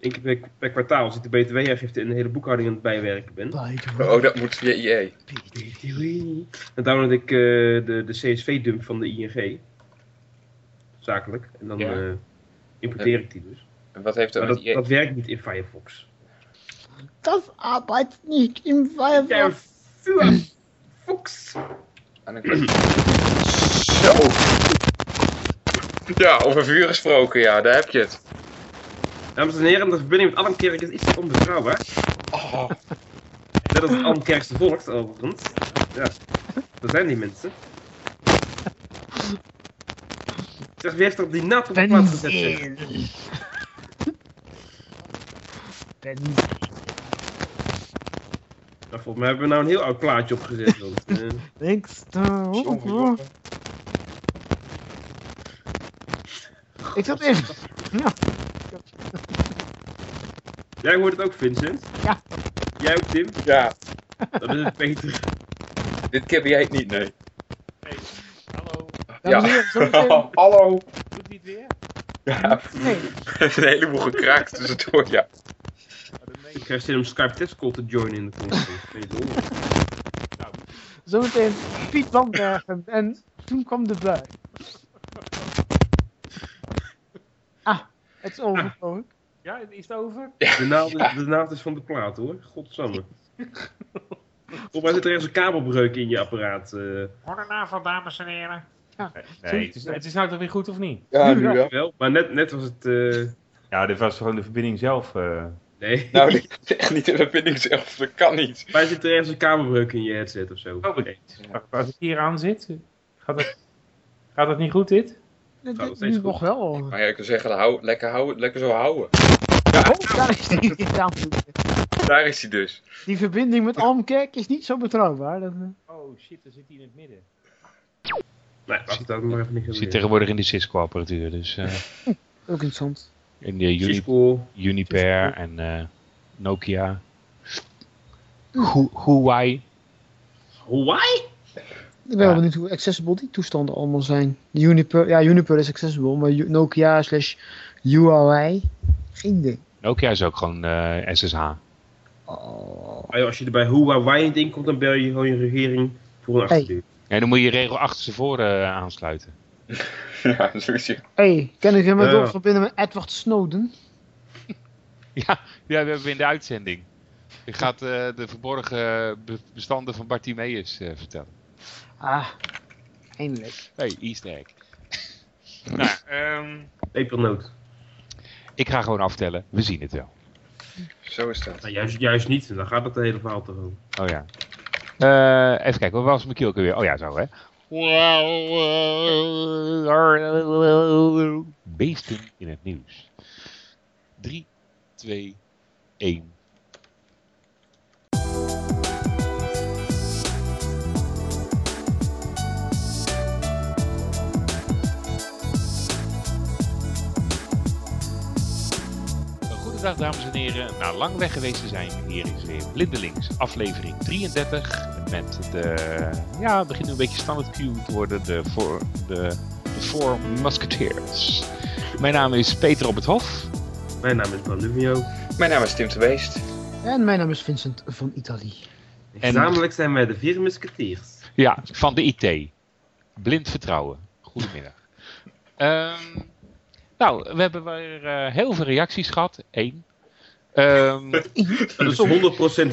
één keer per, per kwartaal, als ik de btw-aangifte in de hele boekhouding aan het bijwerken ben. Oh, dat moet via IE. Dan download ik eh, de, de CSV-dump van de ING. Zakelijk. En dan Ja. eh, importeer ik die dus. En wat heeft dat Maar met dat, dat werkt niet in Firefox. Das arbeitet nicht im Ja, Firefox. Een kwart- Zo. Ja, over vuur gesproken, ja, daar heb je het. Dames en heren, de verbinding met Almkerk is iets onbetrouwbaar. Oh, Net als het Almkerkse volgt, overigens. Ja, daar zijn die mensen. Zeg, wie heeft er die naad op de plaats gezet? zeg? Nou, volgens mij hebben we nou een heel oud plaatje opgezet. Want, eh, Niks horen. Ik zat in. Ja. Jij hoort het ook, Vincent? Ja. Jij ook, Tim? ja, Dat is het Peter. dit keer ben jij het niet, nee. Hallo, en heren, zometeen- Hallo. doet niet weer? Ja, Nee, er is een heleboel gekraakt tussendoor, ja. Oh, Ik krijg zin om Skype testcall te joinen in de conferentie. Ben je dol? Nou, zometeen Piet Landbergen en toen kwam de bui. Ah, het is overgekomen. Ja, is het over? De naald, is, de naald is van de plaat hoor. Godsamme. Volgens mij zit er ergens een kabelbreuk in je apparaat. eh. Goedenavond, dames en heren. Ja. Nee, het is, het is nou toch weer goed of niet? Ja, nu wel. Maar net, net was het. eh, Ja, dit was gewoon de verbinding zelf. eh. nee. Nou, dit is echt niet de verbinding zelf, dat kan niet. Wij zit er ergens een kabelbreuk in je headset of zo. Oh, maar- Als ik hier aan zit, gaat het, gaat het niet goed dit? Dit- nog dit steeds Nu nog wel. Maar ja, ik kan zeggen, hou, lekker, houden, lekker zo houden. Oh, daar is die gedaan. Daar is hij dus. Die verbinding met Almkerk is niet zo betrouwbaar. Dat, eh, Oh shit, dan zit hij in het midden. Nee, het ook maar even niet zit tegenwoordig in de Cisco-apparatuur, dus eh, ook interessant. in de Uni Cisco. Uniper en eh, Nokia. Hu- Huawei. Hawaii? Ik ben wel benieuwd hoe accessible die toestanden allemaal zijn. De Uniper, ja, Uniper is accessible, maar Nokia slash Huawei, geen idee. Nokia is ook gewoon eh, SSH. Oh. Ah, joh, Als je er bij Huawei in komt, dan bel je gewoon je regering voor een Hey. achterdeur. Ja, dan moet je regel achterstevoren eh aansluiten. Ja, hij. Hey, kan ik hem door verbinden met Edward Snowden? Ja, ja, we hebben in de uitzending. Je gaat eh, de verborgen be- bestanden van Bartimeus eh vertellen. Ah, eindelijk. Hey, easter egg. nou, ehm, Pepernoot. ik ga gewoon aftellen. We zien het wel. Zo is dat. Nou, juist, juist niet, dan gaat het de hele verhaal toch over. Oh ja. Eh, even kijken, wat was mijn kielke weer? Oh ja, zo hè. Beesten in het nieuws. 3, 2, 1. Dames en heren. Na lang weg geweest te zijn, hier is weer Blindelings, aflevering 33. Met de, ja, het begint nu een beetje standaard queue te worden, de Four, de, de four Musketeers. Mijn naam is Peter op het Hof. Mijn naam is Bandumio. Mijn naam is Tim de Beest. En mijn naam is Vincent van Italië. En- Gezamenlijk zijn wij de vier musketeers. Ja, van de IT. Blind vertrouwen. Goedemiddag. Ehm, nou, we hebben weer eh, heel veel reacties gehad. Eén. Ehm, Dat is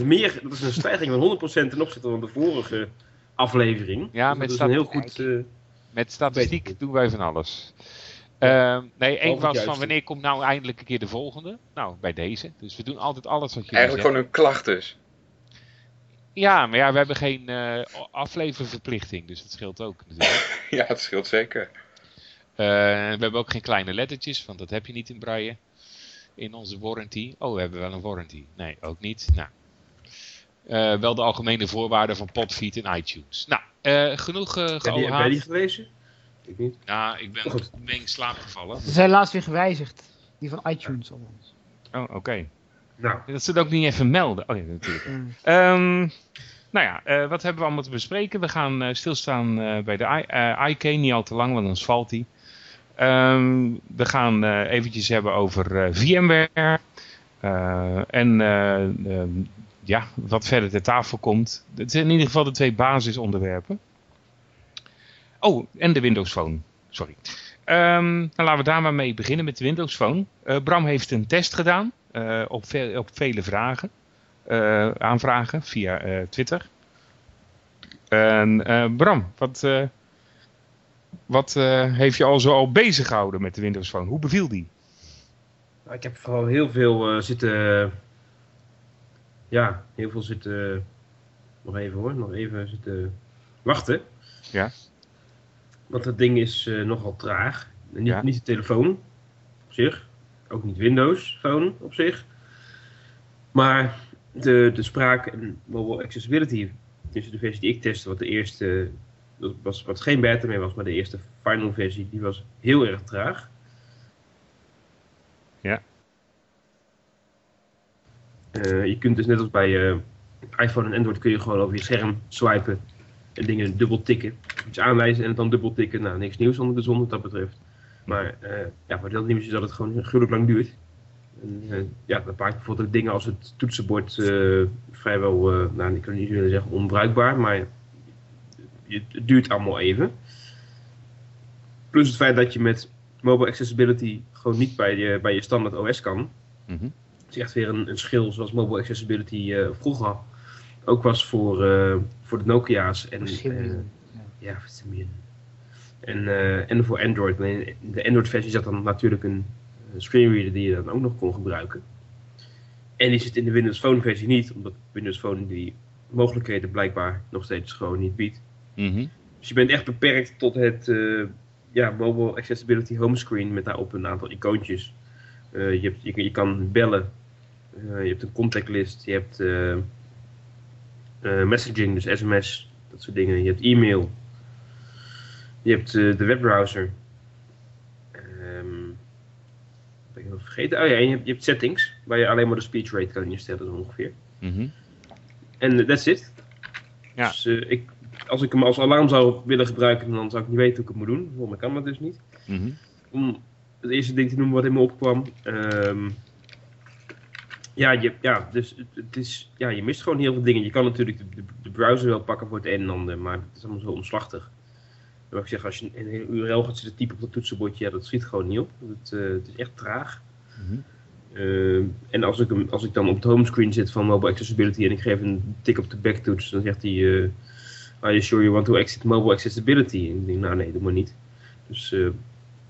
100% meer, dat is een stijging van 100% ten opzichte van de vorige aflevering. Ja, Dus met dat is een heel statistiek. goed... eh, Met statistiek doen wij van alles. Ehm, nee, één was van wanneer komt nou eindelijk een keer de volgende? Nou, bij deze. Dus we doen altijd alles wat jullie Eigenlijk gewoon een klacht dus. Ja, maar ja, we hebben geen eh afleververplichting, dus dat scheelt ook natuurlijk. Ja, het scheelt zeker. Eh, we hebben ook geen kleine lettertjes, want dat heb je niet in braille. In onze warranty. Oh, we hebben wel een warranty. Nee, ook niet. Nou. Eh, wel de algemene voorwaarden van Podfeed en iTunes. Nou, eh, genoeg uh, heb, je, jij die gelezen? Ik niet. Nou, ik ben, Goed. ben in slaap gevallen. Ze zijn laatst weer gewijzigd. Die van iTunes althans. Oh, oké. Nou, Dat ze het ook niet even melden. Oh ja, natuurlijk. Mm. Ehm, nou ja, eh, wat hebben we allemaal te bespreken? We gaan eh, stilstaan eh, bij de eh, IK, niet al te lang, want dan valt die. Ehm, we gaan eh, eventjes hebben over eh, VMware. Eh, en eh, ehm, ja, wat verder ter tafel komt. Het zijn in ieder geval de twee basisonderwerpen. Oh, en de Windows Phone. Sorry. Dan laten we daar maar mee beginnen met de Windows Phone. Bram heeft een test gedaan op, op vele vragen. aanvragen via Twitter. En Bram, wat, wat eh, heeft je al zo al bezig gehouden met de Windows Phone? Hoe beviel die? Nou, ik heb vooral heel veel eh, zitten. Ja, heel veel zitten. Nog even hoor, nog even zitten wachten. Ja. Want dat ding is eh, nogal traag. Niet, Ja. niet de telefoon op zich, ook niet Windows Phone op zich. Maar de, de spraak en mobile accessibility, dus de versie die ik testte, wat de eerste, dat was, wat geen beta meer was, maar de eerste final versie, die was heel erg traag. Ja. Eh, je kunt dus net als bij eh, iPhone en Android kun je gewoon over je scherm swipen en dingen dubbel tikken. Iets aanwijzen en het dan dubbel tikken. Nou, niks nieuws onder de zon wat dat betreft. Maar uh, ja, wat dat nieuws is dat het gewoon gruwelijk lang duurt. En, uh, ja, dat maakt bijvoorbeeld ook dingen als het toetsenbord vrijwel, nou ik kan niet willen zeggen onbruikbaar, maar het, duurt allemaal even. Plus het feit dat je met mobile accessibility gewoon niet bij je, bij je standaard OS kan. Mm -hmm. Het is echt weer een, een schil zoals mobile accessibility uh, vroeger ook was voor, uh, voor de Nokia's. En, uh, ja. En, uh, en voor Android. In de Android-versie zat dan natuurlijk een screenreader die je dan ook nog kon gebruiken. En die zit in de Windows Phone-versie niet, omdat Windows Phone die mogelijkheden blijkbaar nog steeds gewoon niet biedt. Mm -hmm. Dus je bent echt beperkt tot het ja, mobile accessibility homescreen met daarop een aantal icoontjes. je, hebt, je, je kan bellen, uh, je hebt een contactlist, je hebt uh, uh, messaging, dus sms, dat soort dingen. Je hebt e-mail. Je hebt de webbrowser. Um, ben ik nog vergeten? Oh ja, en je hebt, je hebt, settings, waar je alleen maar de speech rate kan instellen, zo ongeveer. Mm -hmm. En that's it. Ja. Dus ik, als ik hem als alarm zou willen gebruiken, dan zou ik niet weten hoe ik het moet doen. Volgens mij kan dat dus niet. Mm -hmm. Om het eerste ding te noemen wat in me opkwam. Um, ja, je, ja, dus het, het, is, ja, je mist gewoon heel veel dingen. Je kan natuurlijk de, de, de, browser wel pakken voor het een en ander, maar het is allemaal zo omslachtig. Wat ik zeg, als je een hele URL gaat zitten typen op het toetsenbordje, ja, dat schiet gewoon niet op. Het, uh, het is echt traag. Mm -hmm. uh, en als ik, hem, als ik dan op het homescreen zit van Mobile Accessibility en ik geef een tik op de backtoets, dan zegt hij, uh, are you sure you want to exit Mobile Accessibility? En ik denk, nou nee, doe maar niet. Dus uh,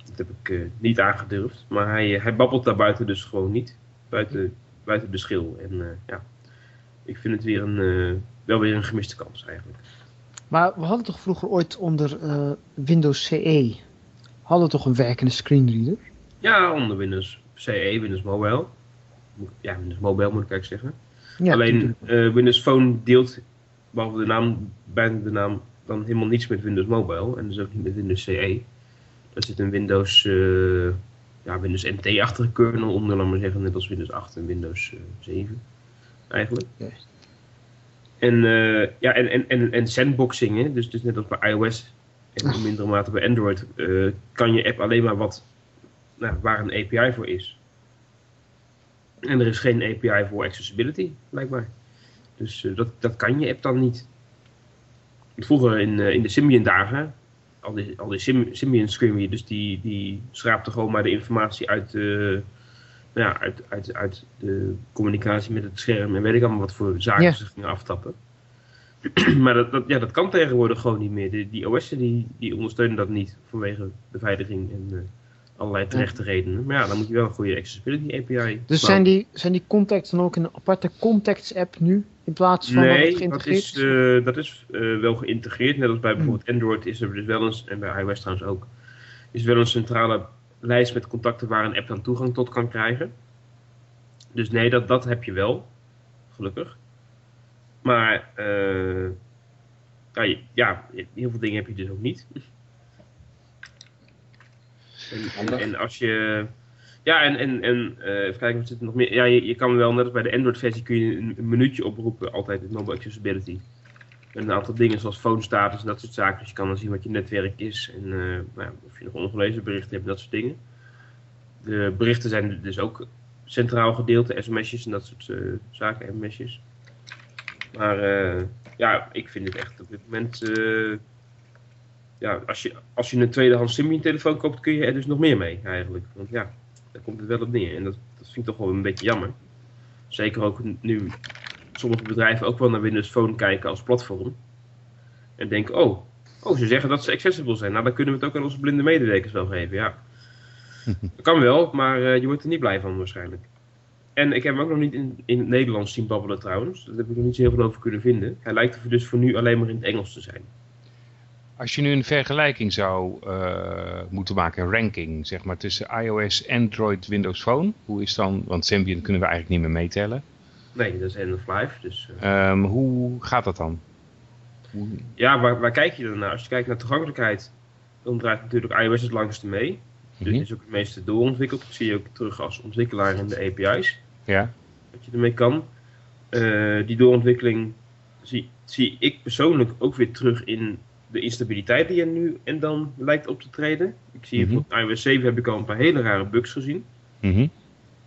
dat heb ik niet aangedurfd. Maar hij, hij babbelt daar buiten dus gewoon niet. Buiten buiten de schil. En ja, ik vind het weer een, wel weer een gemiste kans eigenlijk. Maar we hadden toch vroeger ooit onder Windows CE, hadden we toch een werkende screenreader? Ja, onder Windows CE, Windows Mobile. Ja, Windows Mobile moet ik eigenlijk zeggen. Ja, Alleen Windows Phone deelt, behalve de naam, bijna de naam, dan helemaal niets met Windows Mobile. En dus ook niet met Windows CE. Daar zit een Windows ja, Windows NT-achtige kernel onder, maar zeggen, net als Windows 8 en Windows uh, 7 eigenlijk. Ja. En, uh, ja, en, en, en, en sandboxing, hè? Dus, dus net als bij iOS en in mindere mate bij Android, uh, kan je app alleen maar wat, nou, waar een API voor is. En er is geen API voor accessibility, blijkbaar. Dus uh, dat, dat kan je app dan niet. Vroeger in, in de Symbian dagen al die, al die Symbian screen dus die, die schraapte gewoon maar de informatie uit, uh, nou ja, uit, uit, uit de communicatie met het scherm en weet ik allemaal wat voor zaken Ja. ze gingen aftappen. maar dat, dat, ja, dat kan tegenwoordig gewoon niet meer. Die, die OS'en die, die ondersteunen dat niet vanwege beveiliging en allerlei terechte redenen. Maar ja, dan moet je wel een goede accessibility API. Dus zijn die, zijn die contacts dan ook in een aparte contacts app nu? In plaats van dat het Nee, dat geïntegreerd is, uh, dat is uh, wel geïntegreerd. Net als bij bijvoorbeeld Android is er dus wel eens, en bij iOS trouwens ook, is wel een centrale lijst met contacten waar een app dan toegang tot kan krijgen. Dus nee, dat, dat heb je wel. Gelukkig. Maar uh, ja, heel veel dingen heb je dus ook niet. En, en, en als je... Ja, en, en, en uh, even kijken, wat zit er nog meer? Ja, je, kan wel, net als bij de Android-versie, kun je een, minuutje oproepen, altijd met mobile accessibility. En een aantal dingen zoals phone status en dat soort zaken. Dus je kan dan zien wat je netwerk is en uh, nou, of je nog ongelezen berichten hebt, dat soort dingen. De berichten zijn dus ook centraal gedeelte, sms'jes en dat soort eh, zaken, MMS'jes. Maar eh, ja, ik vind het echt op dit moment... eh, ja, als je, als je een tweedehands Symbian telefoon koopt, kun je er dus nog meer mee eigenlijk. Want ja, daar komt het wel op neer. En dat, dat vind ik toch wel een beetje jammer. Zeker ook nu sommige bedrijven ook wel naar Windows Phone kijken als platform. En denken, oh, oh, ze zeggen dat ze accessible zijn. Nou, dan kunnen we het ook aan onze blinde medewerkers wel geven, ja. Dat kan wel, maar eh, je wordt er niet blij van waarschijnlijk. En ik heb hem ook nog niet in, in het Nederlands zien babbelen trouwens. Daar heb ik nog niet zo heel veel over kunnen vinden. Hij lijkt er dus voor nu alleen maar in het Engels te zijn. Als je nu een vergelijking zou eh, moeten maken, een ranking, zeg maar, tussen iOS, Android, Windows Phone. Hoe is dan, want Symbian kunnen we eigenlijk niet meer meetellen. Nee, dat is end of life. Dus, eh, Ehm, hoe gaat dat dan? Hoe- ja, waar, waar kijk je dan naar? Als je kijkt naar toegankelijkheid, dan draait natuurlijk iOS het langste mee. Dus Mhm. is ook het meeste doorontwikkeld. Dat zie je ook terug als ontwikkelaar in de API's. Ja, Wat je ermee kan. Eh, die doorontwikkeling zie, zie ik persoonlijk ook weer terug in de instabiliteit die er nu en dan lijkt op te treden. Ik zie Mhm. voor iOS 7 heb ik al een paar hele rare bugs gezien. Mhm.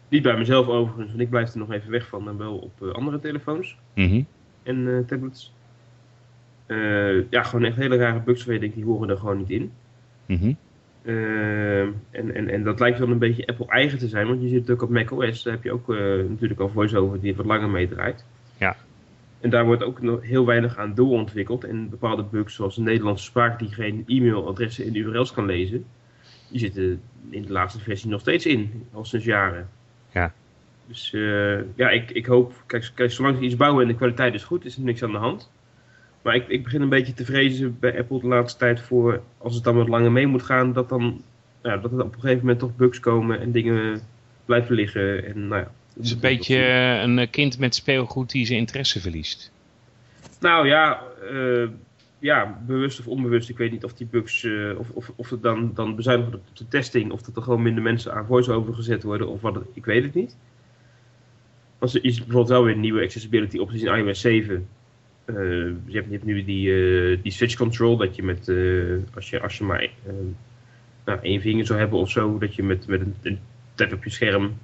Niet bij mezelf overigens, want ik blijf er nog even weg van, dan wel op eh, andere telefoons Mhm. en eh, tablets. Eh, ja, gewoon echt hele rare bugs waar je denkt, die horen er gewoon niet in. Mhm. En, en, en dat lijkt wel een beetje Apple eigen te zijn, want je zit ook op macOS. Daar heb je ook natuurlijk al voice-over die wat langer meedraait. Ja. En daar wordt ook nog heel weinig aan doorontwikkeld. En bepaalde bugs zoals een Nederlandse spraak die geen e-mailadressen en URL's kan lezen, die zitten in de laatste versie nog steeds in, al sinds jaren. Ja. Dus eh, ja, ik, ik hoop, kijk, kijk, zolang ze iets bouwen en de kwaliteit is goed, is er niks aan de hand. Maar ik, ik begin een beetje te vrezen bij Apple de laatste tijd voor, als het dan wat langer mee moet gaan, dat, dan, ja, dat er op een gegeven moment toch bugs komen en dingen blijven liggen. En, nou ja, Het is een beetje eh, een eh, kind met speelgoed die zijn interesse verliest. Nou ja, eh, ja, bewust of onbewust. Ik weet niet of die bugs, of, of, of het dan, dan bezuinigd wordt op de testing, of dat er gewoon minder mensen aan voice-over gezet worden, of wat het, ik weet het niet. Want er is bijvoorbeeld wel weer nieuwe accessibility opties in iOS 7. Eh, je, hebt, je hebt nu die, die switch control, dat je met, als, je, als je maar nou, één vinger zou hebben of zo, dat je met, met een, een tap op je scherm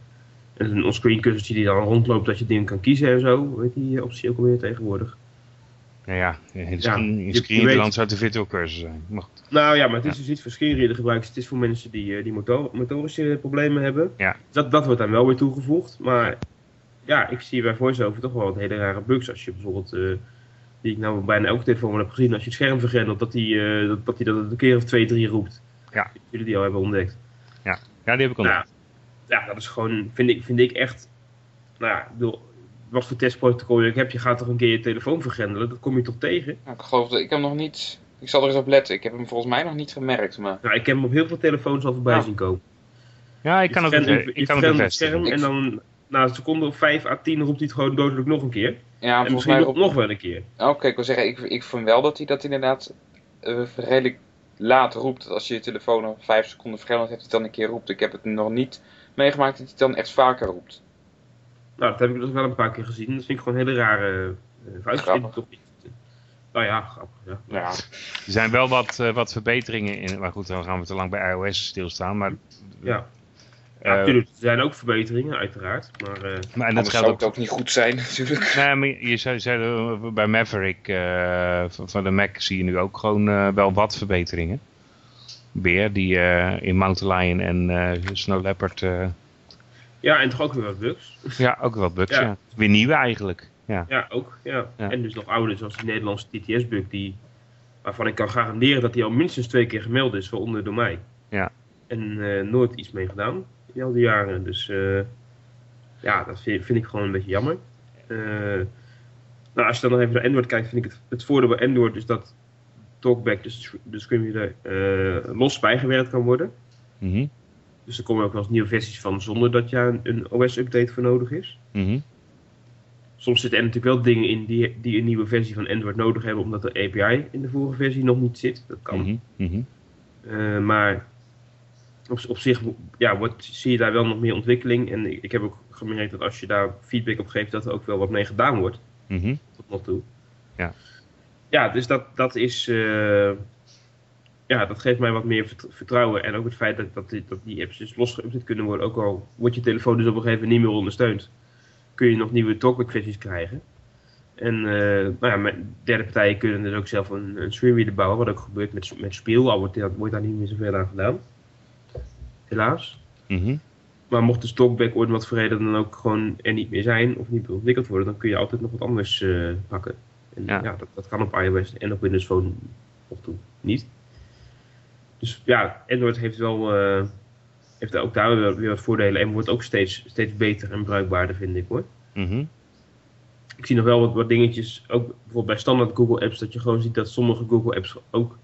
een onscreen kussentje die dan rondloopt, dat je dingen kan kiezen en zo. Weet die optie ook alweer tegenwoordig? Nou ja, in Ja, in zou het een virtual cursor zijn. Goed. Nou ja, maar het is dus niet voor screenreader gebruikers. Het is voor mensen die, eh, die motor, motorische problemen hebben. Ja. Dat, dat wordt dan wel weer toegevoegd. Maar ja, ik zie bij VoiceOver toch wel wat hele rare bugs. Als je bijvoorbeeld, eh, die ik nou bijna elke telefoon heb gezien. Als je het scherm vergrendelt, dat eh, dat, dat, die dat een keer of twee, drie roept. Ja. Jullie die al hebben ontdekt. Ja, die heb ik. Nou, ja, dat is gewoon, vind ik, vind ik echt... Nou ja, ik bedoel, wat voor testprotocol je hebt. Je gaat toch een keer je telefoon vergrendelen. Dat kom je toch tegen? Nou, ik geloof dat ik hem nog niet. Ik zal er eens op letten. Ik heb hem volgens mij nog niet gemerkt, maar. Nou, ik heb hem op heel veel telefoons al voorbij Ja. zien komen. ja, ik kan ook, Je ik vergrendt- ik je kan het bevestigen. scherm en dan na een seconde of 5 à 10 roept hij het gewoon dodelijk nog een keer. Ja, en volgens misschien mij. nog, Op... nog wel een keer. Oké, ik wil zeggen, ik, ik vind wel dat hij dat inderdaad eh, redelijk laat roept. Dat als je je telefoon al 5 seconden vergrendeld hebt, hij dan een keer roept. Ik heb het nog niet meegemaakt dat hij dan echt vaker roept. Nou, dat heb ik dus wel een paar keer gezien. Dat vind ik gewoon een hele rare uh. Toch niet. Nou ja, grappig. Ja. Ja, Er zijn wel wat, eh, wat verbeteringen in. Maar goed, dan gaan we te lang bij iOS stilstaan. Maar, Ja. eh, Ja, natuurlijk, er zijn ook verbeteringen, uiteraard. Maar eh, maar en dat zou ook het ook niet goed zijn natuurlijk. Nee, maar je zei, zei bij Maverick eh, van de Mac zie je nu ook gewoon eh, wel wat verbeteringen. Weer, die eh, in Mountain Lion en eh, Snow Leopard, eh, ja, en toch ook weer wat bugs. ja, ook wat bugs, Ja. ja. Weer nieuwe eigenlijk, ja. Ja, ook. Ja. Ja. En dus nog ouder, zoals die Nederlandse TTS-bug, die, waarvan ik kan garanderen dat die al minstens twee keer gemeld is, waaronder door mij. Ja. En nooit iets mee gedaan in al die jaren. Dus eh, ja, dat vind, vind ik gewoon een beetje jammer. Eh, nou, als je dan nog even naar Android kijkt, vind ik het, het voordeel bij Android is dat Talkback, dus de sc- de screenreader, eh los bijgewerkt kan worden. Mhm, Dus er komen ook wel eens nieuwe versies van zonder dat je een, een OS-update voor nodig is. mhm, Soms zitten er natuurlijk wel dingen in die, die een nieuwe versie van Android nodig hebben, omdat de API in de vorige versie nog niet zit. Dat kan. Eh, maar op, op zich ja, wordt, zie je daar wel nog meer ontwikkeling. En ik, ik heb ook gemerkt dat als je daar feedback op geeft, dat er ook wel wat mee gedaan wordt. Tot nog toe. Ja. Ja, dus dat, dat is. eh, ja, dat geeft mij wat meer vert- vertrouwen. En ook het feit dat, dat, die, dat die apps dus los geüpdate kunnen worden. Ook al wordt je telefoon dus op een gegeven moment niet meer ondersteund. Kun je nog nieuwe talkback versies krijgen. En eh, nou ja, met derde partijen kunnen dus ook zelf een, een screenreader bouwen. Wat ook gebeurt met, met Spiel. Al wordt, daar niet meer zoveel aan gedaan. Helaas. Mhm. Maar mocht de stockback ooit wat voor reden dan ook gewoon er niet meer zijn of niet meer ontwikkeld worden, dan kun je altijd nog wat anders eh, pakken. En Ja. ja, dat, dat kan op iOS en op Windows Phone of toe niet. Dus ja, Android heeft wel eh, heeft ook daar weer, weer wat voordelen en wordt ook steeds, steeds beter en bruikbaarder, vind ik hoor. Mhm. Ik zie nog wel wat, wat dingetjes, ook bijvoorbeeld bij standaard Google Apps, dat je gewoon ziet dat sommige Google Apps ook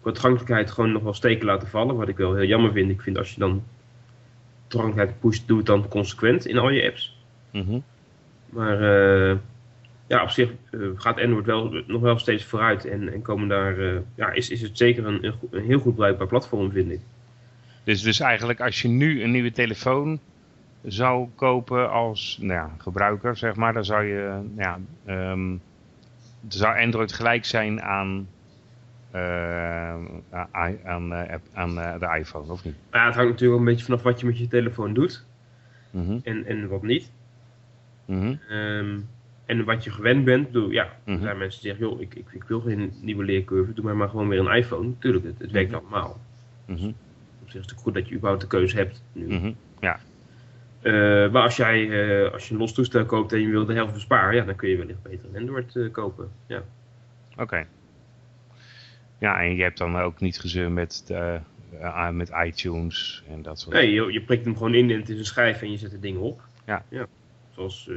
qua toegankelijkheid gewoon nog wel steken laten vallen. Wat ik wel heel jammer vind. Ik vind als je dan toegankelijkheid pusht, doe het dan consequent in al je apps. Mhm. Maar eh, ja, op zich eh, gaat Android wel, nog wel steeds vooruit en, en komen daar, eh, ja, is, is het zeker een, een, heel goed bruikbaar platform, vind ik. Dus, dus eigenlijk als je nu een nieuwe telefoon zou kopen als nou ja, gebruiker, zeg maar, dan zou je, ja, ehm, zou Android gelijk zijn aan, eh, aan, aan, aan de iPhone, of niet? Ja, het hangt natuurlijk een beetje vanaf wat je met je telefoon doet Mhm. en, en wat niet. Ehm, en wat je gewend bent, ja, er Mhm. zijn mensen die zeggen, joh, ik, ik, ik wil geen nieuwe leercurve, doe maar maar gewoon weer een iPhone. Tuurlijk, het, het werkt Mhm. allemaal. Mhm. Op zich is het goed dat je überhaupt de keuze hebt nu. Mhm. Eh, maar als jij eh, als je een los toestel koopt en je wil de helft besparen, ja, dan kun je wellicht beter een Android eh, kopen. Ja. Oké. Ja, en je hebt dan ook niet gezeur met, de, met iTunes en dat soort Nee, je, je prikt hem gewoon in en het is een schijf en je zet er dingen op. Ja. ja. Zoals, ja.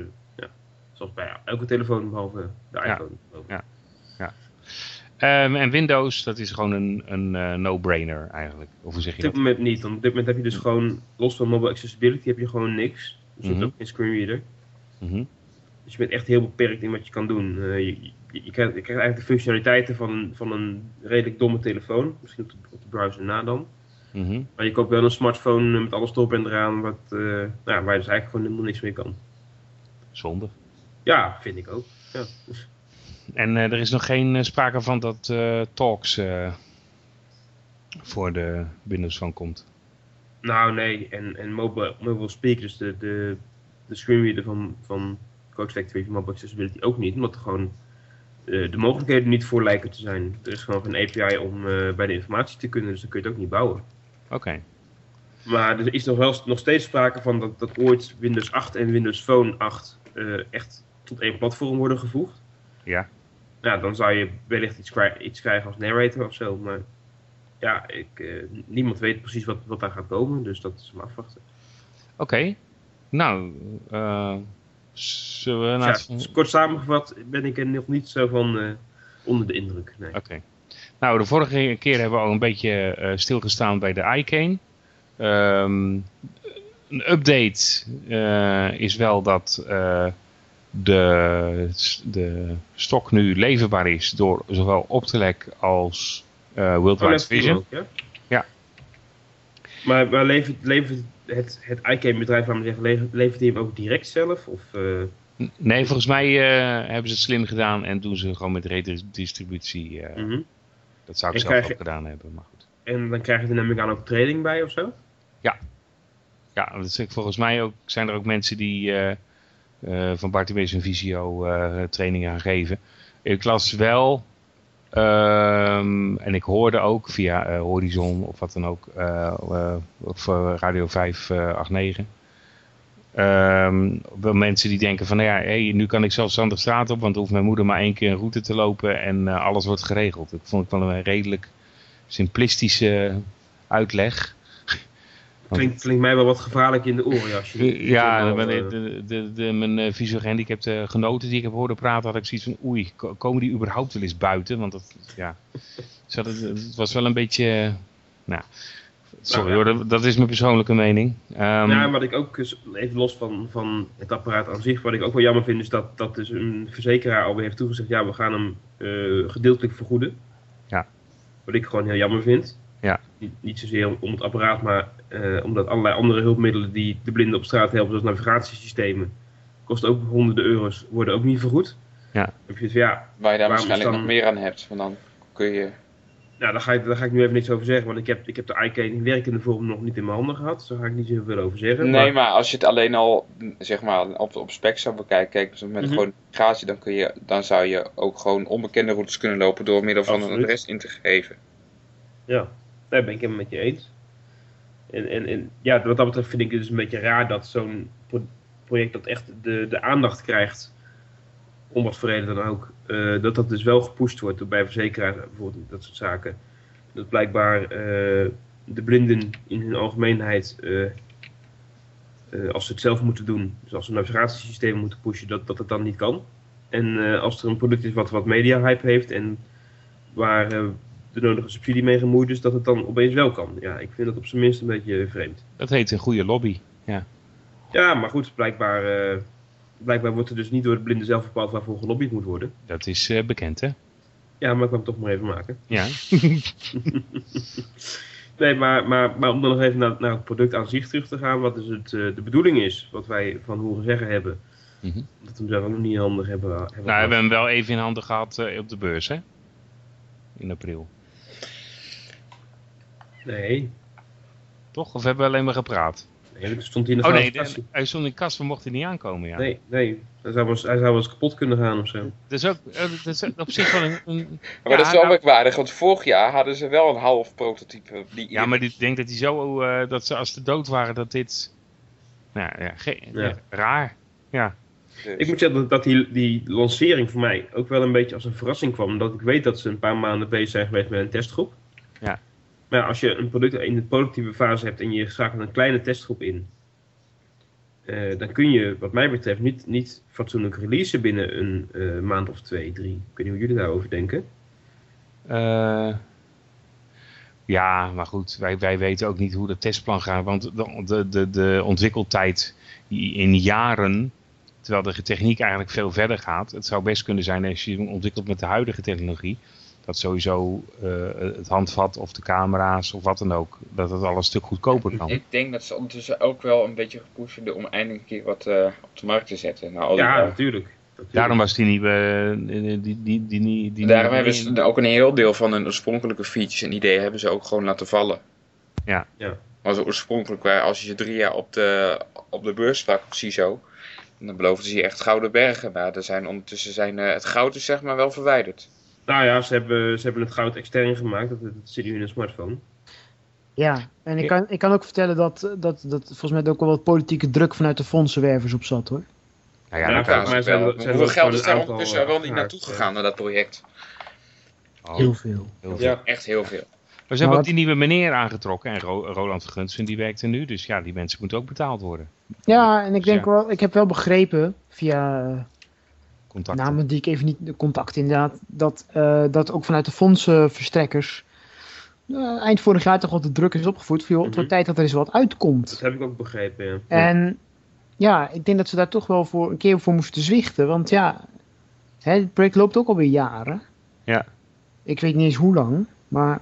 Zoals bij elke telefoon behalve de Ja. iPhone. geloof ik. Ja. Ehm, en Windows, dat is gewoon een, een eh, no-brainer eigenlijk. Of hoe zeg Op je dit dat? moment niet, want op dit moment heb je dus gewoon, los van mobile accessibility, heb je gewoon niks. Er zit Mhm. ook geen screenreader. Mhm. Dus je bent echt heel beperkt in wat je kan doen. Eh, je, je, je krijgt, je krijgt eigenlijk de functionaliteiten van een, van een redelijk domme telefoon. Misschien op de, op de browser na dan. Mhm. Maar je koopt wel een smartphone met alles erop en eraan, wat, eh, nou, ja, waar je dus eigenlijk gewoon helemaal niks mee kan. Zonde. Ja, vind ik ook. Ja. En eh, er is nog geen eh, sprake van dat eh, Talks voor de Windows Phone komt. nou nee, en, en mobile, mobile speak, dus de, de, de screenreader van, van Code Factory van Mobile Accessibility ook niet. Omdat er gewoon de mogelijkheden niet voor lijken te zijn. Er is gewoon geen API om bij de informatie te kunnen, dus dan kun je het ook niet bouwen. Oké. Maar er is nog wel nog steeds sprake van dat, dat ooit Windows 8 en Windows Phone 8 eh, echt tot één platform worden gevoegd. Ja. Ja, dan zou je wellicht iets, krij- iets krijgen als narrator of zo. Maar ja, ik, eh, niemand weet precies wat, wat daar gaat komen. Dus dat is maar afwachten. Oké. Nou, eh, zullen we Dus naar ja, het- kort samengevat ben ik er nog niet zo van eh, onder de indruk. Nee. Oké. Nou, de vorige keer hebben we al een beetje stilgestaan bij de iCane. Ehm, een update is wel dat de, de stok nu leverbaar is door zowel Optelec als eh Worldwide Oh, Vision. ook, ja? Ja. Maar, maar levert, levert het, het iCane bedrijf, laten we zeggen, levert, levert hij hem ook direct zelf? Of, eh, Nee, volgens mij eh, hebben ze het slim gedaan en doen ze gewoon met redistributie. eh mhm. Dat zou ik En zelf ook je- gedaan hebben, maar goed. En dan krijg je er namelijk aan ook training bij of zo? Ja, is, volgens mij ook, zijn er ook mensen die van Bartimeus en Visio eh, trainingen gaan geven. Ik las wel, ehm, en ik hoorde ook via eh, Horizon of wat dan ook, eh, eh, of eh, Radio 589. Ehm, wel mensen die denken van, nou ja, nu kan ik zelfstandig straat op, want hoeft mijn moeder maar één keer een route te lopen en eh, alles wordt geregeld. Ik vond het wel een redelijk simplistische uitleg. Klinkt, klinkt mij wel wat gevaarlijk in de oren. Ja, als je, ja, eh, de, de, de, de- mijn uh, visueel genoten die ik heb horen praten, had ik zoiets van, oei, ko- komen die überhaupt wel eens buiten? Want dat, ja, hadden- het was wel een beetje, eh, nou, sorry Nou, hoor, dat, dat is mijn persoonlijke mening. Ehm, ja, wat ik ook, dus even los van, van het apparaat aan zich, wat ik ook wel jammer vind, is dat, dat dus een verzekeraar alweer heeft toegezegd, ja, we gaan hem eh, gedeeltelijk vergoeden. Ja. Wat ik gewoon heel jammer vind. Ja. Niet, niet zozeer om het apparaat, maar eh, omdat allerlei andere hulpmiddelen die de blinden op straat helpen, zoals navigatiesystemen, kosten ook honderden euro's, worden ook niet vergoed. Ja. Heb je het, ja, Waar je daar waarschijnlijk dan- nog meer aan hebt. Want dan kun je Nou, daar ga, ik, daar ga ik nu even niks over zeggen, want ik heb, ik heb de iCane in werkende vorm nog niet in mijn handen gehad. Dus daar ga ik niet zo veel over zeggen. Nee, maar als je het alleen al zeg maar, op, op spec zou bekijken, kijk, dus met Mhm. gewoon navigatie, dan, kun je, dan zou je ook gewoon onbekende routes kunnen lopen door middel van een adres in te geven. Ja, daar ben ik helemaal met je eens. En, en, en ja, wat dat betreft vind ik het dus een beetje raar dat zo'n pro- project dat echt de, de aandacht krijgt, om wat voor reden dan ook, eh, dat dat dus wel gepusht wordt door bij verzekeraars bijvoorbeeld, dat soort zaken. Dat blijkbaar eh, de blinden in hun algemeenheid, eh, als ze het zelf moeten doen, dus als ze navigatiesystemen moeten pushen, dat, dat het dan niet kan. En als er een product is wat wat media hype heeft en waar de nodige subsidie mee gemoeid is, dat het dan opeens wel kan. Ja, ik vind dat op zijn minst een beetje vreemd. Dat heet een goede lobby. Ja, maar goed, blijkbaar, eh, blijkbaar wordt er dus niet door de blinden zelf bepaald waarvoor gelobbyd moet worden. Dat is eh, bekend, hè? Ja, maar ik wil het toch maar even maken. Ja. Nee, maar, maar, maar om dan nog even naar, naar het product aan zich terug te gaan, wat dus het, eh, de bedoeling is, wat wij van horen zeggen hebben, Mhm. dat we hem zelf ook nog niet handig hebben. hebben Nou, we hebben hem wel even in handen gehad eh, op de beurs, hè? In april. Nee, Toch? Of hebben we alleen maar gepraat? nee, dat stond hier in de Oh nee, glazen kast. de- hij stond in de kast, we mochten niet aankomen, ja. Nee, nee, hij zou, wel eens, hij zou wel eens kapot kunnen gaan of zo. Dat is ook eh, dat is op zich wel een... een- Maar ja, dat is wel nou, merkwaardig, want vorig jaar hadden ze wel een half prototype. Die Ja, maar ik denk dat hij zo, eh, dat ze als ze dood waren, dat dit... Nou ja, ge- Ja. ja, raar. Ja. dus- Ik moet zeggen dat, dat die, die lancering voor mij ook wel een beetje als een verrassing kwam. Omdat ik weet dat ze een paar maanden bezig zijn geweest met een testgroep. Ja. Maar als je een product in de productieve fase hebt en je schakelt een kleine testgroep in. eh, dan kun je, wat mij betreft, niet, niet fatsoenlijk releasen binnen een eh, maand of twee, drie. Ik weet niet hoe jullie daarover denken. Eh, ja, maar goed, wij, wij weten ook niet hoe de testplan gaat. Want de, de, de, ontwikkeltijd in jaren, terwijl de techniek eigenlijk veel verder gaat. Het zou best kunnen zijn als je ontwikkelt met de huidige technologie. Dat sowieso eh, het handvat of de camera's of wat dan ook, dat het al een stuk goedkoper kan. Ik denk dat ze ondertussen ook wel een beetje gepusht worden om eindelijk een keer wat eh, op de markt te zetten. Nou, al die, Ja, natuurlijk. natuurlijk. Daarom was die nieuwe... eh, Die, die, die, die, daarom hebben ze ook een heel deel van hun oorspronkelijke features en ideeën hebben ze ook gewoon laten vallen. Ja. Ja. Maar zo oorspronkelijk, als je ze drie jaar op de, op de beurs sprak, op CISO, dan beloofden ze je echt gouden bergen. Maar er zijn ondertussen zijn, eh, het goud is zeg maar wel verwijderd. Nou ja, ze hebben, ze hebben het goud extern gemaakt. Dat, dat zit nu in een smartphone. Ja, en ik kan, ik kan ook vertellen dat, dat, dat volgens mij ook wel wat politieke druk vanuit de fondsenwervers op zat hoor. Nou ja, Ja, zijn wel. zijn Hoeveel geld is daar ondertussen eh, wel niet geraakt, naartoe eh. gegaan naar dat project? Oh, Heel veel. heel veel. Echt heel veel. Maar ze hebben ook die nieuwe meneer aangetrokken. En Ro- Roland Vergunsen die werkt er nu. Dus ja, die mensen moeten ook betaald worden. Ja, en ik denk Ja. wel, ik heb wel begrepen via eh, Contacten. namen die ik even niet, de contact inderdaad, dat, eh, dat ook vanuit de fondsenverstrekkers eh, eind vorig jaar toch wel de druk is opgevoerd. Voor, joh, het wordt Mhm. tijd dat er eens wat uitkomt. Dat heb ik ook begrepen, ja. En ja, ik denk dat ze daar toch wel voor een keer voor moesten zwichten. Want ja, hè, het project loopt ook alweer jaren. Ja. Ik weet niet eens hoe lang, maar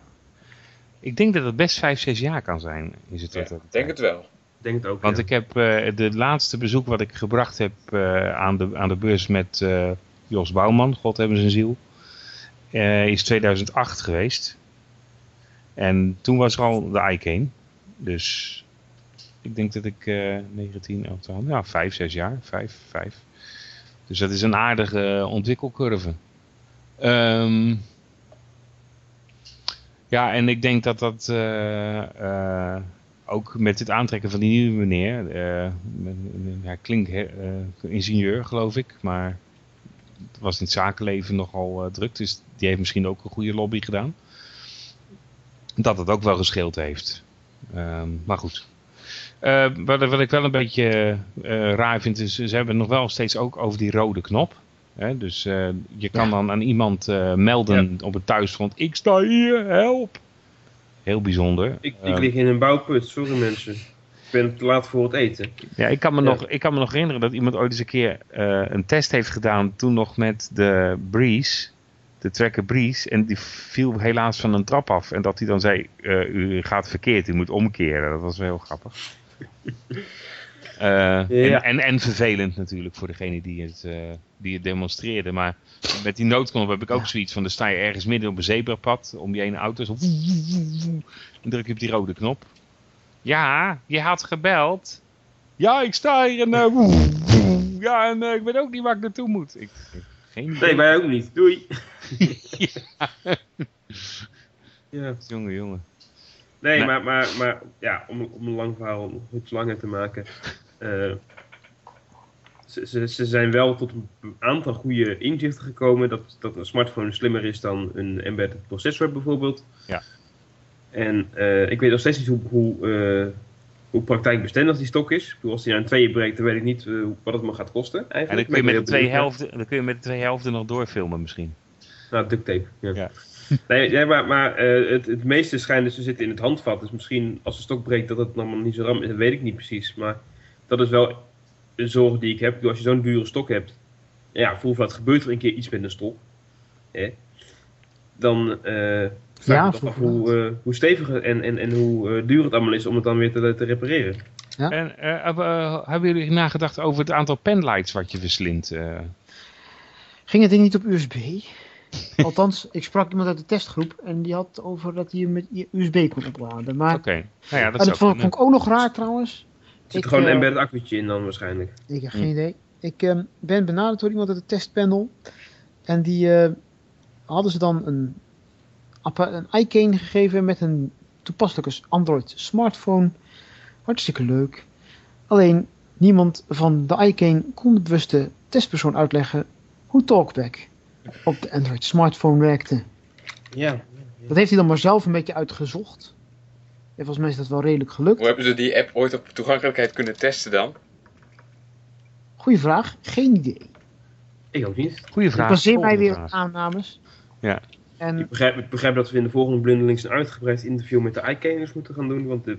Ik denk dat het best vijf, zes jaar kan zijn. Is het Ja, wat ik denk het wel. Ik denk het ook, Want ja. ik heb eh, de laatste bezoek wat ik gebracht heb eh, aan, de, aan de beurs met eh, Jos Bouwman, God hebben zijn ziel, is 2008 geweest. En toen was er al de iCane. Dus ik denk dat ik eh 19, 18, ja, 5, 6 jaar, 5, 5. Dus dat is een aardige ontwikkelcurve. Ehm, ja, en ik denk dat dat eh, ook met het aantrekken van die nieuwe meneer, eh, klinkt hè, eh, ingenieur geloof ik, maar het was in het zakenleven nogal eh, druk, dus die heeft misschien ook een goede lobby gedaan. Dat het ook wel gescheeld heeft. Ehm, maar goed. Eh, wat, wat ik wel een beetje eh, raar vind, is ze hebben nog wel steeds ook over die rode knop. Hè? Dus eh, je kan dan aan iemand eh, melden op het thuisfront, ik sta hier, help! Heel bijzonder. Ik, ik Ehm, lig in een bouwput, sorry mensen. Ik ben te laat voor het eten. Ja, ik kan, me Ja. Nog, ik kan me nog herinneren dat iemand ooit eens een keer eh, een test heeft gedaan. Toen nog met de Breeze. De Tracker Breeze. En die viel helaas van een trap af. En dat hij dan zei, eh, u gaat verkeerd, u moet omkeren. Dat was wel heel grappig. Eh, Ja. en, en, en vervelend natuurlijk voor degene die het, eh, die het demonstreerde. Maar met die noodknop heb ik ook zoiets van, dan sta je ergens midden op een zebrapad, om je ene auto zo... En druk je op die rode knop. Ja, je had gebeld. Ja, ik sta hier en... eh, ja, en ik weet ook niet waar ik naartoe moet. Ik, geen idee. Nee, wij ook niet. Doei. ja. Jongen, jongen. Nee, Nee. Maar, maar, maar ja, om, om een lang verhaal nog iets langer te maken. Eh, ze, ze, ze zijn wel tot een aantal goede inzichten gekomen dat, dat een smartphone slimmer is dan een embedded processor bijvoorbeeld. Ja. En eh, ik weet nog steeds niet hoe, hoe, eh, hoe praktijkbestendig die stok is. Ik bedoel, als die aan tweeën breekt, dan weet ik niet wat het me gaat kosten En eigenlijk. dan kun, je met de twee helften, dan kun je met de twee helften nog doorfilmen misschien. Nou, duct tape. Ja. Ja. Nee, maar, maar het, het meeste schijnt dus te zitten in het handvat. Dus misschien als de stok breekt dat het allemaal niet zo ram is. Dat weet ik niet precies. Maar dat is wel een zorg die ik heb. Bedoel, Als je zo'n dure stok hebt. Ja, vroeg of laat gebeurt er een keer iets met een stok. Hè? Dan eh vraag Ja, ik me toch af hoe, eh, hoe stevig en, en, en hoe eh, duur het allemaal is om het dan weer te, te repareren. Ja. En eh, hebben, hebben jullie nagedacht over het aantal penlights wat je verslindt? eh? Ging het ding niet op USB? Althans, ik sprak iemand uit de testgroep en die had over dat hij hem met USB kon opladen. Maar Oké, nou ja, dat dat vond ik ook nog raar trouwens. Er zit Ik, gewoon een eh, embedded accu'tje in dan waarschijnlijk. Ik heb Hm. geen idee. Ik ehm, ben benaderd door iemand uit de testpanel. En die eh, hadden ze dan een, appa- een iCane gegeven met een toepasselijke Android smartphone. Hartstikke leuk. Alleen niemand van de iCane kon de bewuste testpersoon uitleggen hoe Talkback op de Android smartphone werkte. Ja. Dat heeft hij dan maar zelf een beetje uitgezocht. En volgens mij is dat wel redelijk gelukt. Hoe hebben ze die app ooit op toegankelijkheid kunnen testen dan? Goeie vraag, geen idee. Ik ook niet. Goeie Ik vraag. baseer mij weer op aannames. Ja. En Ik begrijp, ik begrijp dat we in de volgende blindelings een uitgebreid interview met de iCaners moeten gaan doen, want dit,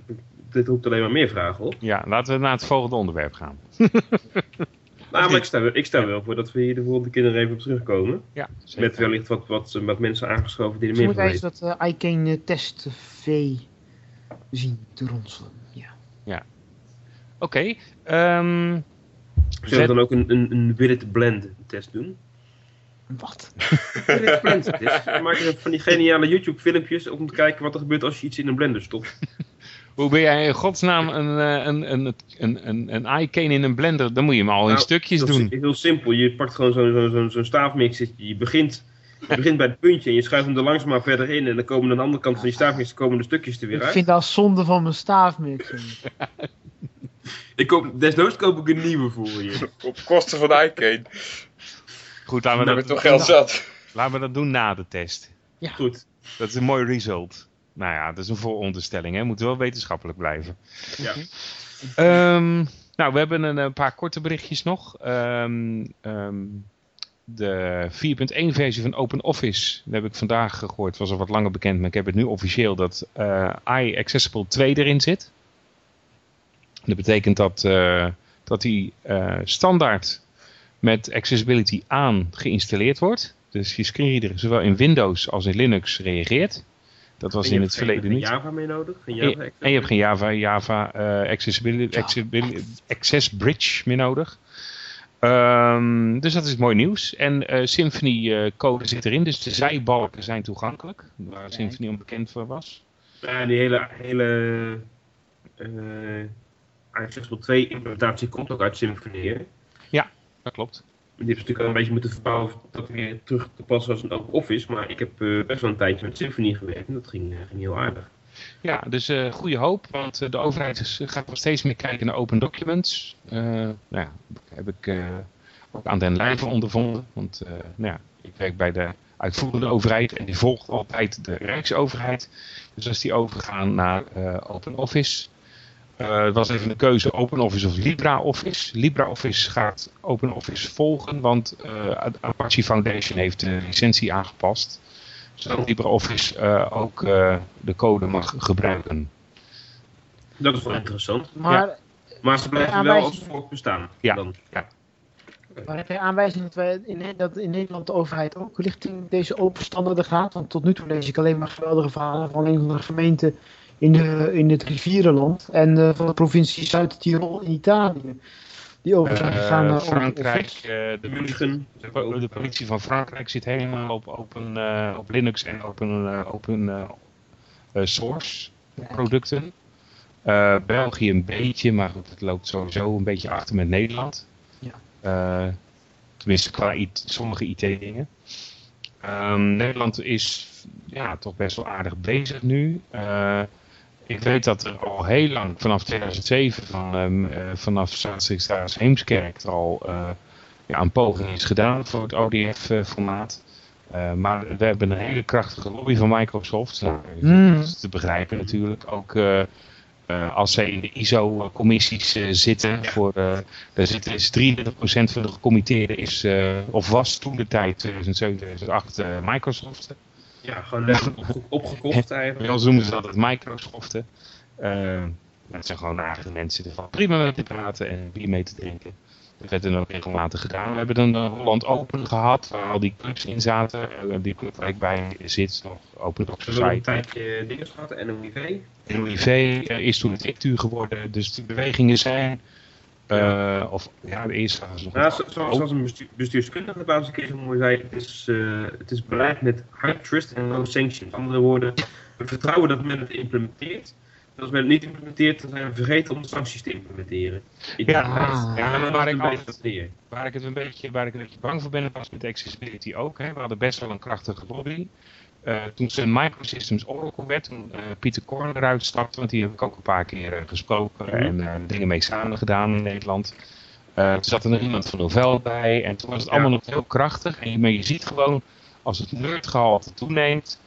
dit roept alleen maar meer vragen op. Ja, laten we naar het volgende onderwerp gaan. Nou, maar ik sta, wel- ik sta wel voor dat we hier de volgende keer even op terugkomen. Ja, Met wellicht wat, wat, wat mensen aangeschoven die er meer moet van eens weten. dat uh, iCane test V zien te ronselen. Ja. Oké, ehm, Zullen we dan ook een, een, een Willet Blend test doen? Wat? Willet Blend test. We maken van die geniale YouTube filmpjes om te kijken wat er gebeurt als je iets in een blender stopt. hoe ben jij in godsnaam een, eh, een, een, een, een, een iCane in een blender? Dan moet je hem al in Nou, stukjes doen. si- heel simpel, je pakt gewoon zo'n zo'n zo'n zo'n staafmixer, je begint, je begint bij het puntje en je schuift hem er langzaam verder in en dan komen aan de andere kant van die staafmixer komen de stukjes er weer Ik uit. vind dat zonde van mijn staafmixer. Ik koop, desnoods koop ik een nieuwe voor je. Op kosten van de iCane. Goed, Dan laten we, hebben we dat, toch geld zat. laten we dat doen na de test. Goed. Dat is een mooi result. Nou ja, dat is een vooronderstelling. Hè? Moet wel wetenschappelijk blijven. Ja. Ehm, nou, we hebben een, een paar korte berichtjes nog. Ehm, ehm, de 4.1 versie van OpenOffice, dat heb ik vandaag gehoord, was al wat langer bekend, maar ik heb het nu officieel dat eh iAccessible 2 erin zit. Dat betekent dat, eh, dat die eh, standaard met Accessibility aan geïnstalleerd wordt. Dus je screenreader zowel in Windows als in Linux reageert. Dat was je in hebt het verleden geen niet. Java mee nodig? Geen En Java je, en je hebt geen Java, Java accessibility, Ja. accessibility- Access Bridge meer nodig. Ehm, dus dat is mooi nieuws. En eh, Symfony eh, code zit erin, dus de zijbalken zijn toegankelijk. Waar Symfony onbekend voor was. Ja, die hele, hele eh Accessible 2 implementatie komt ook uit Symfony. Hè? Dat klopt. Die hebben ze natuurlijk al een beetje moeten verbouwen dat weer terug te passen als een open office. Maar ik heb eh, best wel een tijdje met Symfony gewerkt en dat ging, ging heel aardig. Ja, dus eh goede hoop, want eh, de overheid is, gaat nog steeds meer kijken naar open documents. Eh, nou ja, heb ik eh, ook aan den lijve ondervonden. Want eh, nou ja, ik werk bij de uitvoerende overheid en die volgt altijd de Rijksoverheid. Dus als die overgaan naar eh open office. eh, het was even een keuze OpenOffice of LibreOffice. LibreOffice gaat OpenOffice volgen, want eh, Apache Foundation heeft de licentie aangepast zodat LibreOffice eh, ook eh, de code mag gebruiken. Dat is wel interessant. Maar, Maar ze blijven Ja, wel als volk bestaan. Ja. Dan. maar heb jij aanwijzing dat, wij in, dat in Nederland de overheid ook richting deze open standaarden gaat? Want tot nu toe lees ik alleen maar geweldige verhalen van een van de gemeenten in, de, in het rivierenland. En eh, van de provincie Zuid-Tirol in Italië. Die over zijn gegaan Eh, naar Frankrijk, eh, de, München. de, de politie van Frankrijk zit helemaal op, open, eh, op Linux en open, eh, open eh, eh, source producten. Eh, België een beetje, maar goed, het loopt sowieso een beetje achter met Nederland. Ja. Eh, tenminste, qua IT sommige IT-dingen. Ehm, Nederland is ja, toch best wel aardig bezig nu. Ik weet dat er al heel lang, vanaf 2007, van, ehm, eh, vanaf Staatssecretaris Heemskerk, er al eh, ja, een poging is gedaan voor het ODF-formaat. Eh, maar we hebben een hele krachtige lobby van Microsoft. Nou, Mm. dat is te begrijpen natuurlijk. Ook als zij in de ISO-commissies zitten. Voor, daar zitten is 33% van de gecommitteerden is, of was toen de tijd 2007, 2008 eh, Microsoft. Ja, gewoon opge- opgekocht eigenlijk. ons noemen ze dat het Microsoften. Eh, het zijn gewoon aardige mensen. Er valt prima mee te praten en bier mee te drinken. Dat werd dan ook regelmatig gedaan. We hebben een eh, Holland Open gehad, waar al die clubs in zaten. Eh, die club waar ik bij zit, nog Open Doc We hebben een Society. tijdje dingen gehad, NOIV. NOIV is toen het ICTU geworden, dus die bewegingen zijn... eh, of ja, de eerste nog zo- zo- zoals een bestuur, bestuurskundige keer zo mooi zei, het is, eh, het is beleid met high trust en low sanctions. Met andere woorden, we vertrouwen dat men het implementeert. En als men het niet implementeert, dan zijn we vergeten om de sancties te implementeren. Ik Ja, Ah. ja, maar waar ik altijd. Waar ik, het een beetje, waar ik een beetje bang voor ben, was met accessibility ook. Hè. We hadden best wel een krachtige lobby. Eh, toen Sun Microsystems Oracle werd, toen eh, Pieter Korn eruit stapte, want die heb ik ook een paar keer eh, gesproken Mhm. en dingen mee samen gedaan in Nederland. Toen zat er nog iemand van Novell bij en toen was het Ja. allemaal nog heel krachtig. En, je- maar je ziet gewoon, als het nerdgehalte toeneemt,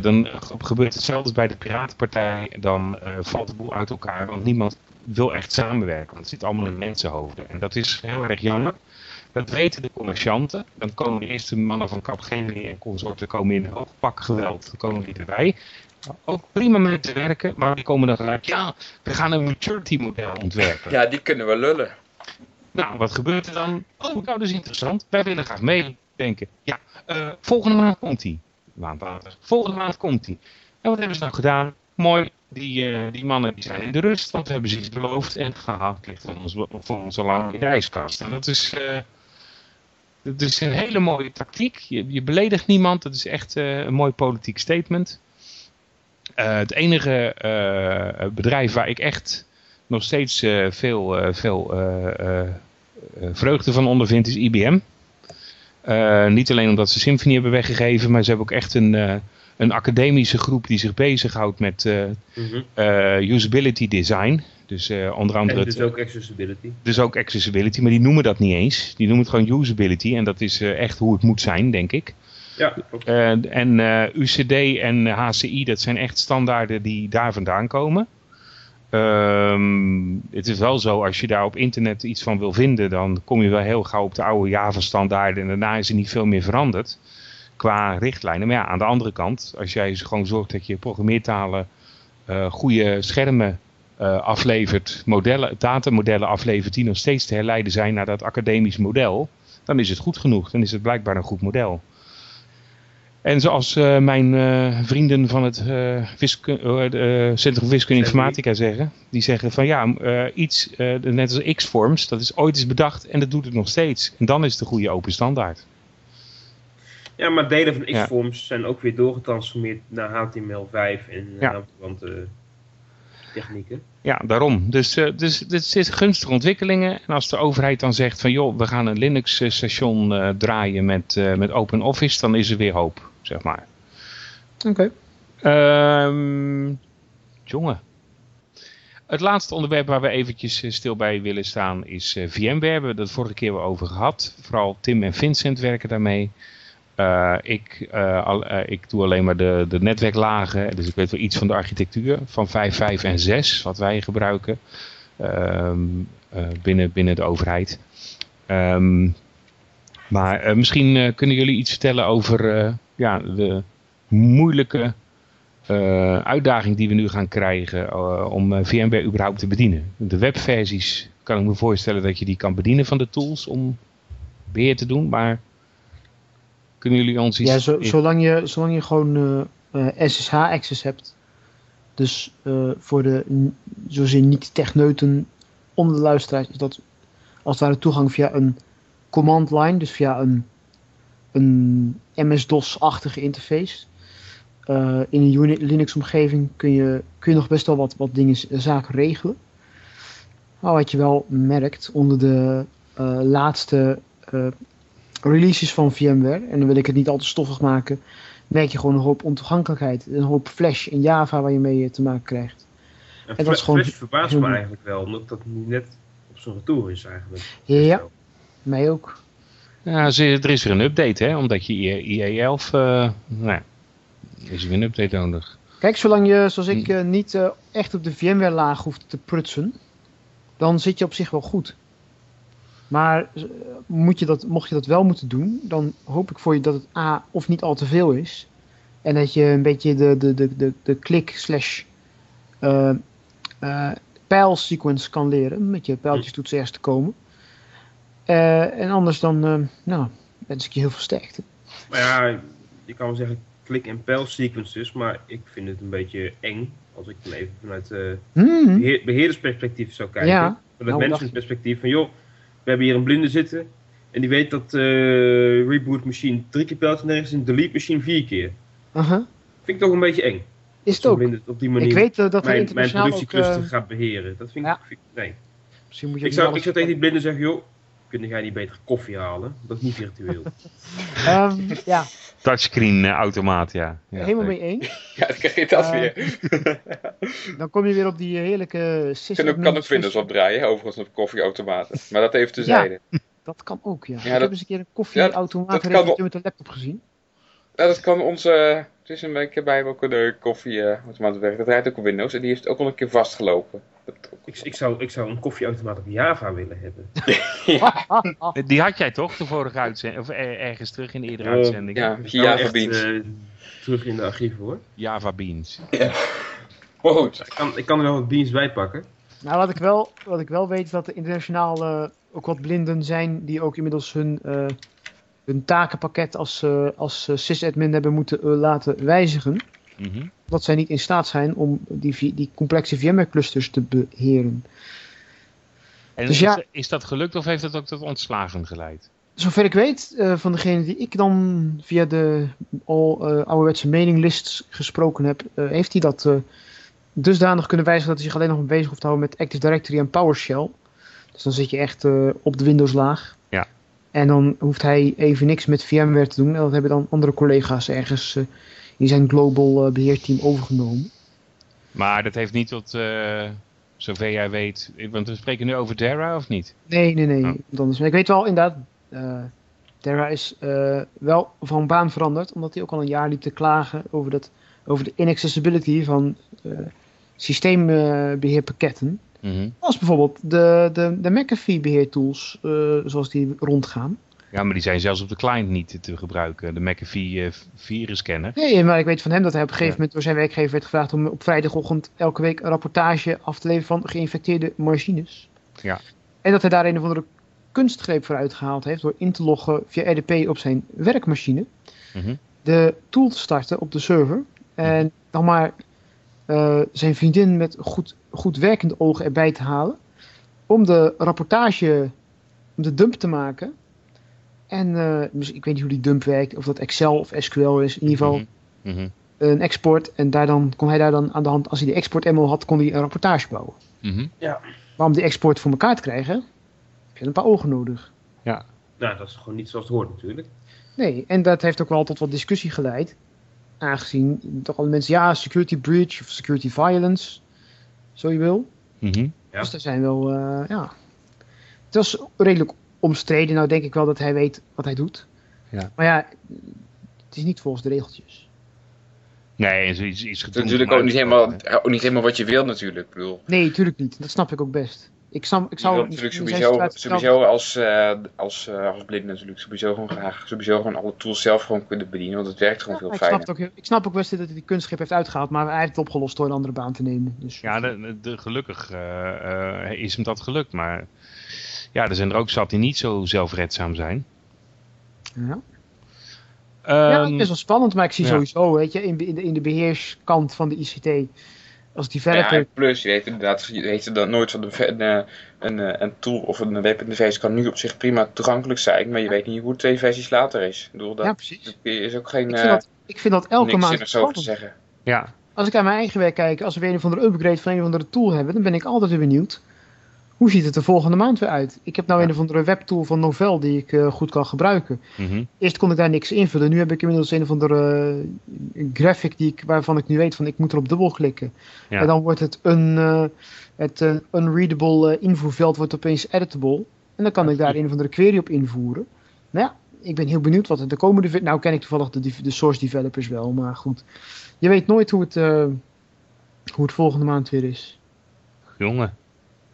dan gebeurt hetzelfde als bij de Piratenpartij. Dan valt de boel uit elkaar, want niemand wil echt samenwerken. Want het zit allemaal in mensenhoofden. En dat is heel erg jammer. Dat weten de commercianten. Dan komen de eerste mannen van Capgemini en consorten komen in hoogpak geweld. Dan komen die erbij. Ook prima mee te werken, maar die komen dan gelijk, ja, we gaan een maturity model ontwerpen. Ja, die kunnen we lullen. Nou, wat gebeurt er dan? Oh, nou, dat is interessant. Wij willen graag meedenken. Ja, eh, volgende maand komt hij. Maand later. Volgende maand komt hij. En wat hebben ze nou gedaan? Mooi, die, eh, die mannen die zijn in de rust, want we hebben ze iets beloofd. En het ligt voor ons, voor ons al lang in de ijskast. En dat is, eh, dat is een hele mooie tactiek. Je, je beledigt niemand. Dat is echt eh, een mooi politiek statement. Eh, het enige eh, bedrijf waar ik echt nog steeds veel, veel vreugde van ondervind is IBM. Niet alleen omdat ze Symfony hebben weggegeven, maar ze hebben ook echt een, een academische groep die zich bezighoudt met Mhm. usability design. Dus eh, onder andere En het- dus ook accessibility. dus ook accessibility, maar die noemen dat niet eens. Die noemen het gewoon usability en dat is eh, echt hoe het moet zijn, denk ik. Ja. Eh, en UCD en HCI, dat zijn echt standaarden die daar vandaan komen. Ehm, het is wel zo, als je daar op internet iets van wil vinden, dan kom je wel heel gauw op de oude Java-standaarden en daarna is er niet veel meer veranderd qua richtlijnen. Maar ja, aan de andere kant, als jij gewoon zorgt dat je programmeertalen eh goede schermen aflevert, modellen, datamodellen aflevert die nog steeds te herleiden zijn naar dat academisch model, dan is het goed genoeg. Dan is het blijkbaar een goed model. En zoals eh, mijn eh, vrienden van het eh, eh, eh, Centrum Wiskunde en Informatica zeggen, die zeggen van ja, eh, iets, eh, net als X-Forms, dat is ooit eens bedacht en dat doet het nog steeds. En dan is het een goede open standaard. Ja, maar delen van Ja. X-forms zijn ook weer doorgetransformeerd naar HTML5 en uh, Ja. Technieken. Ja, daarom. Dus, eh dus dit zit gunstige ontwikkelingen. En als de overheid dan zegt van joh, we gaan een Linux-station eh, draaien met, eh met OpenOffice, dan is er weer hoop, zeg maar. Oké. Ehm, jongen. Het laatste onderwerp waar we eventjes eh, stil bij willen staan is eh, VMware. We hebben het vorige keer over gehad. Vooral Tim en Vincent werken daarmee. Eh, ik, eh, al, eh, ik doe alleen maar de, de netwerklagen. Dus ik weet wel iets van de architectuur van 5, 5 en 6, wat wij gebruiken ehm, eh, binnen, binnen de overheid. Ehm, maar misschien kunnen jullie iets vertellen over ja, de moeilijke uitdaging die we nu gaan krijgen om VMware überhaupt te bedienen. De webversies kan ik me voorstellen dat je die kan bedienen van de tools om beheer te doen, maar kunnen jullie ons iets... Ja, zo, zolang, je, zolang je gewoon eh, SSH-access hebt, Dus eh, voor de zozeer niet-techneuten onder de luisteraars is dat als het ware toegang via een command line, dus via een, een MS-DOS-achtige interface. Eh, in een Linux-omgeving kun je, kun je nog best wel wat, wat dingen, zaken regelen. Maar wat je wel merkt onder de eh, laatste eh, releases van VMware, en dan wil ik het niet al te stoffig maken, merk je gewoon een hoop ontoegankelijkheid. Een hoop Flash in Java waar je mee eh, te maken krijgt. En dat is Flash, gewoon Flash verbaast heel me eigenlijk wel, omdat dat niet net op zijn retour is eigenlijk. Ja, mij ook. Ja, ze- er is weer een update, hè? Omdat je IE11, eh nou ja, is er weer een update nodig. Kijk, zolang je, zoals ik, eh, niet echt op de VMware-laag hoeft te prutsen, dan zit je op zich wel goed. Maar eh, moet je dat, mocht je dat wel moeten doen, dan hoop ik voor je dat het A of niet al te veel is. En dat je een beetje de, de, de, de, de klik slash eh, pijlsequence kan leren. Met je pijltjes toetsen ergens te komen. En anders dan, nou, wens ik je heel veel sterkte. Maar ja, je kan wel zeggen klik- en pijl sequences, maar ik vind het een beetje eng. Als ik dan even vanuit Hmm. beheer, beheerdersperspectief zou kijken. Ja. Vanuit Nou, mensenperspectief van joh, we hebben hier een blinde zitten. En die weet dat eh, reboot machine drie keer pijltje nergens in delete machine vier keer. Aha. Vind ik toch een beetje eng. Is het ook? op die manier Ik weet eh, dat mijn, mijn productiecluster eh, gaat beheren. Dat vind ik, ja. vind ik- nee. misschien moet je Ik zou, ik zou tegen die blinde zeggen, joh, kun jij niet beter koffie halen? Dat is niet virtueel. Ehm, ja, Touchscreen eh, automaat, ja. ja helemaal mee eens. Ja, dan krijg je dat Eh, weer. Dan kom je weer op die heerlijke Kunnen sysadmin- kan ook Windows opdraaien, overigens op koffieautomaten. Maar dat even tezijde. Dat kan ook, ja. ik dat- heb eens een keer een koffieautomaat dat met een laptop gezien. Ja, dat kan onze... Het is een week bij ook een koffieautomaat werken. Dat rijdt ook op Windows en die heeft ook al een keer vastgelopen. Dat, ik, ik, zou, ik zou een koffieautomaat op Java willen hebben. ja. Eh, Die had jij toch, de vorige uitzending, of er- ergens terug in de eerdere Oh, uitzending? ja, Java echt, Beans. eh, terug in de archieven hoor. Java Beans. Maar goed. Ik kan, ik kan er wel wat beans bij pakken. Nou, wat ik, wel, wat ik wel weet is dat er internationaal eh, ook wat blinden zijn die ook inmiddels hun, eh, hun takenpakket als, eh, als eh, sysadmin hebben moeten eh, laten wijzigen. Mhm. Dat zij niet in staat zijn om die, die complexe VMware-clusters te beheren. En Dus is, ja. is dat gelukt of heeft dat ook tot ontslagen geleid? Zover ik weet, van degene die ik dan via de al eh, ouderwetse mailinglists gesproken heb, heeft hij dat dusdanig kunnen wijzigen dat hij zich alleen nog bezig hoeft te houden met Active Directory en PowerShell. Dus dan zit je echt op de Windows-laag. Ja. En dan hoeft hij even niks met VMware te doen. En dat hebben dan andere collega's ergens eh, in zijn global eh, beheerteam overgenomen. Maar dat heeft niet tot, eh, zover jij weet, want we spreken nu over Dara of niet? Nee, nee, nee. Oh. Ik weet wel inderdaad, Terra is wel van baan veranderd, omdat hij ook al een jaar liep te klagen over, dat, over de inaccessibility van eh, Mhm. Als bijvoorbeeld de, de, de McAfee beheertools, eh, zoals die rondgaan. Ja, maar die zijn zelfs op de client niet te gebruiken. De McAfee eh, virusscanner. Nee, maar ik weet van hem dat hij op een gegeven moment door zijn werkgever werd gevraagd om op vrijdagochtend elke week een rapportage af te leveren van geïnfecteerde machines. Ja. En dat hij daar een of andere kunstgreep voor uitgehaald heeft door in te loggen via RDP op zijn werkmachine. Mhm. De tool te starten op de server. En dan maar eh, zijn vriendin met goed, goed werkende ogen erbij te halen. Om de rapportage, om de dump te maken. En eh, dus ik weet niet hoe die dump werkt, of dat Excel of SQL is. In ieder geval Mhm. Mhm. een export. En daar dan, kon hij daar dan aan de hand, als hij die export eenmaal had, kon hij een rapportage bouwen. Mhm. Maar om die export voor elkaar te krijgen, heb je een paar ogen nodig. Nou, dat is gewoon niet zoals het hoort natuurlijk. Nee, en dat heeft ook wel tot wat discussie geleid. Aangezien toch al mensen, ja, security breach of security violence, zo je wil. Mhm. Ja. Dus er zijn wel, eh, ja. Het was redelijk omstreden. Nou denk ik wel dat hij weet wat hij doet. Ja. Maar ja, het is niet volgens de regeltjes. Nee, zoiets iets Het is natuurlijk ook niet, helemaal, ook niet helemaal wat je wilt natuurlijk. Bedoel, Nee, tuurlijk niet. Dat snap ik ook best. Ik, snap, ik zou natuurlijk sowieso, situatie sowieso als, eh als, eh als blinde natuurlijk sowieso gewoon graag sowieso gewoon alle tools zelf gewoon kunnen bedienen. Want het werkt gewoon Ja, veel ik, snap fijner. het ook, heel- ik snap ook best dat hij die kunstschip heeft uitgehaald, maar hij heeft het opgelost door een andere baan te nemen. Dus, Ja, de, de, gelukkig eh, eh, is hem dat gelukt. Maar ja, er zijn er ook zat die niet zo zelfredzaam zijn. ja. ja, Ehm, best wel spannend, maar ik zie ja. sowieso, weet je, in, in, de, in de beheerskant van de ICT, als Ja, developer... en plus, je weet inderdaad, je weet dan nooit van de, een, eh, een, eh, een tool of een webinterface kan nu op zich prima toegankelijk zijn, maar je weet niet hoe het twee versies later is. Ik bedoel, dat, ja, precies. dat is ook geen Ik eh vind, dat, ik vind dat elke niks maand over te zeggen. Ja, Als ik aan mijn eigen werk kijk, als we weer een of andere upgrade van een of andere tool hebben, dan ben ik altijd weer benieuwd. Hoe ziet het er volgende maand weer uit? Ik heb nou Ja. een of andere webtool van Novell die ik eh, goed kan gebruiken. mhm. Eerst kon ik daar niks invullen. Nu heb ik inmiddels een of andere eh, graphic die ik, waarvan ik nu weet van ik moet erop dubbelklikken. Ja. En dan wordt het een eh, het unreadable invoerveld wordt opeens editable. En dan kan ik daar een of andere query op invoeren. Nou ja, ik ben heel benieuwd wat er de komende... Nou ken ik toevallig de, de source developers wel, maar goed. Je weet nooit hoe het, hoe het volgende maand weer is. jongen.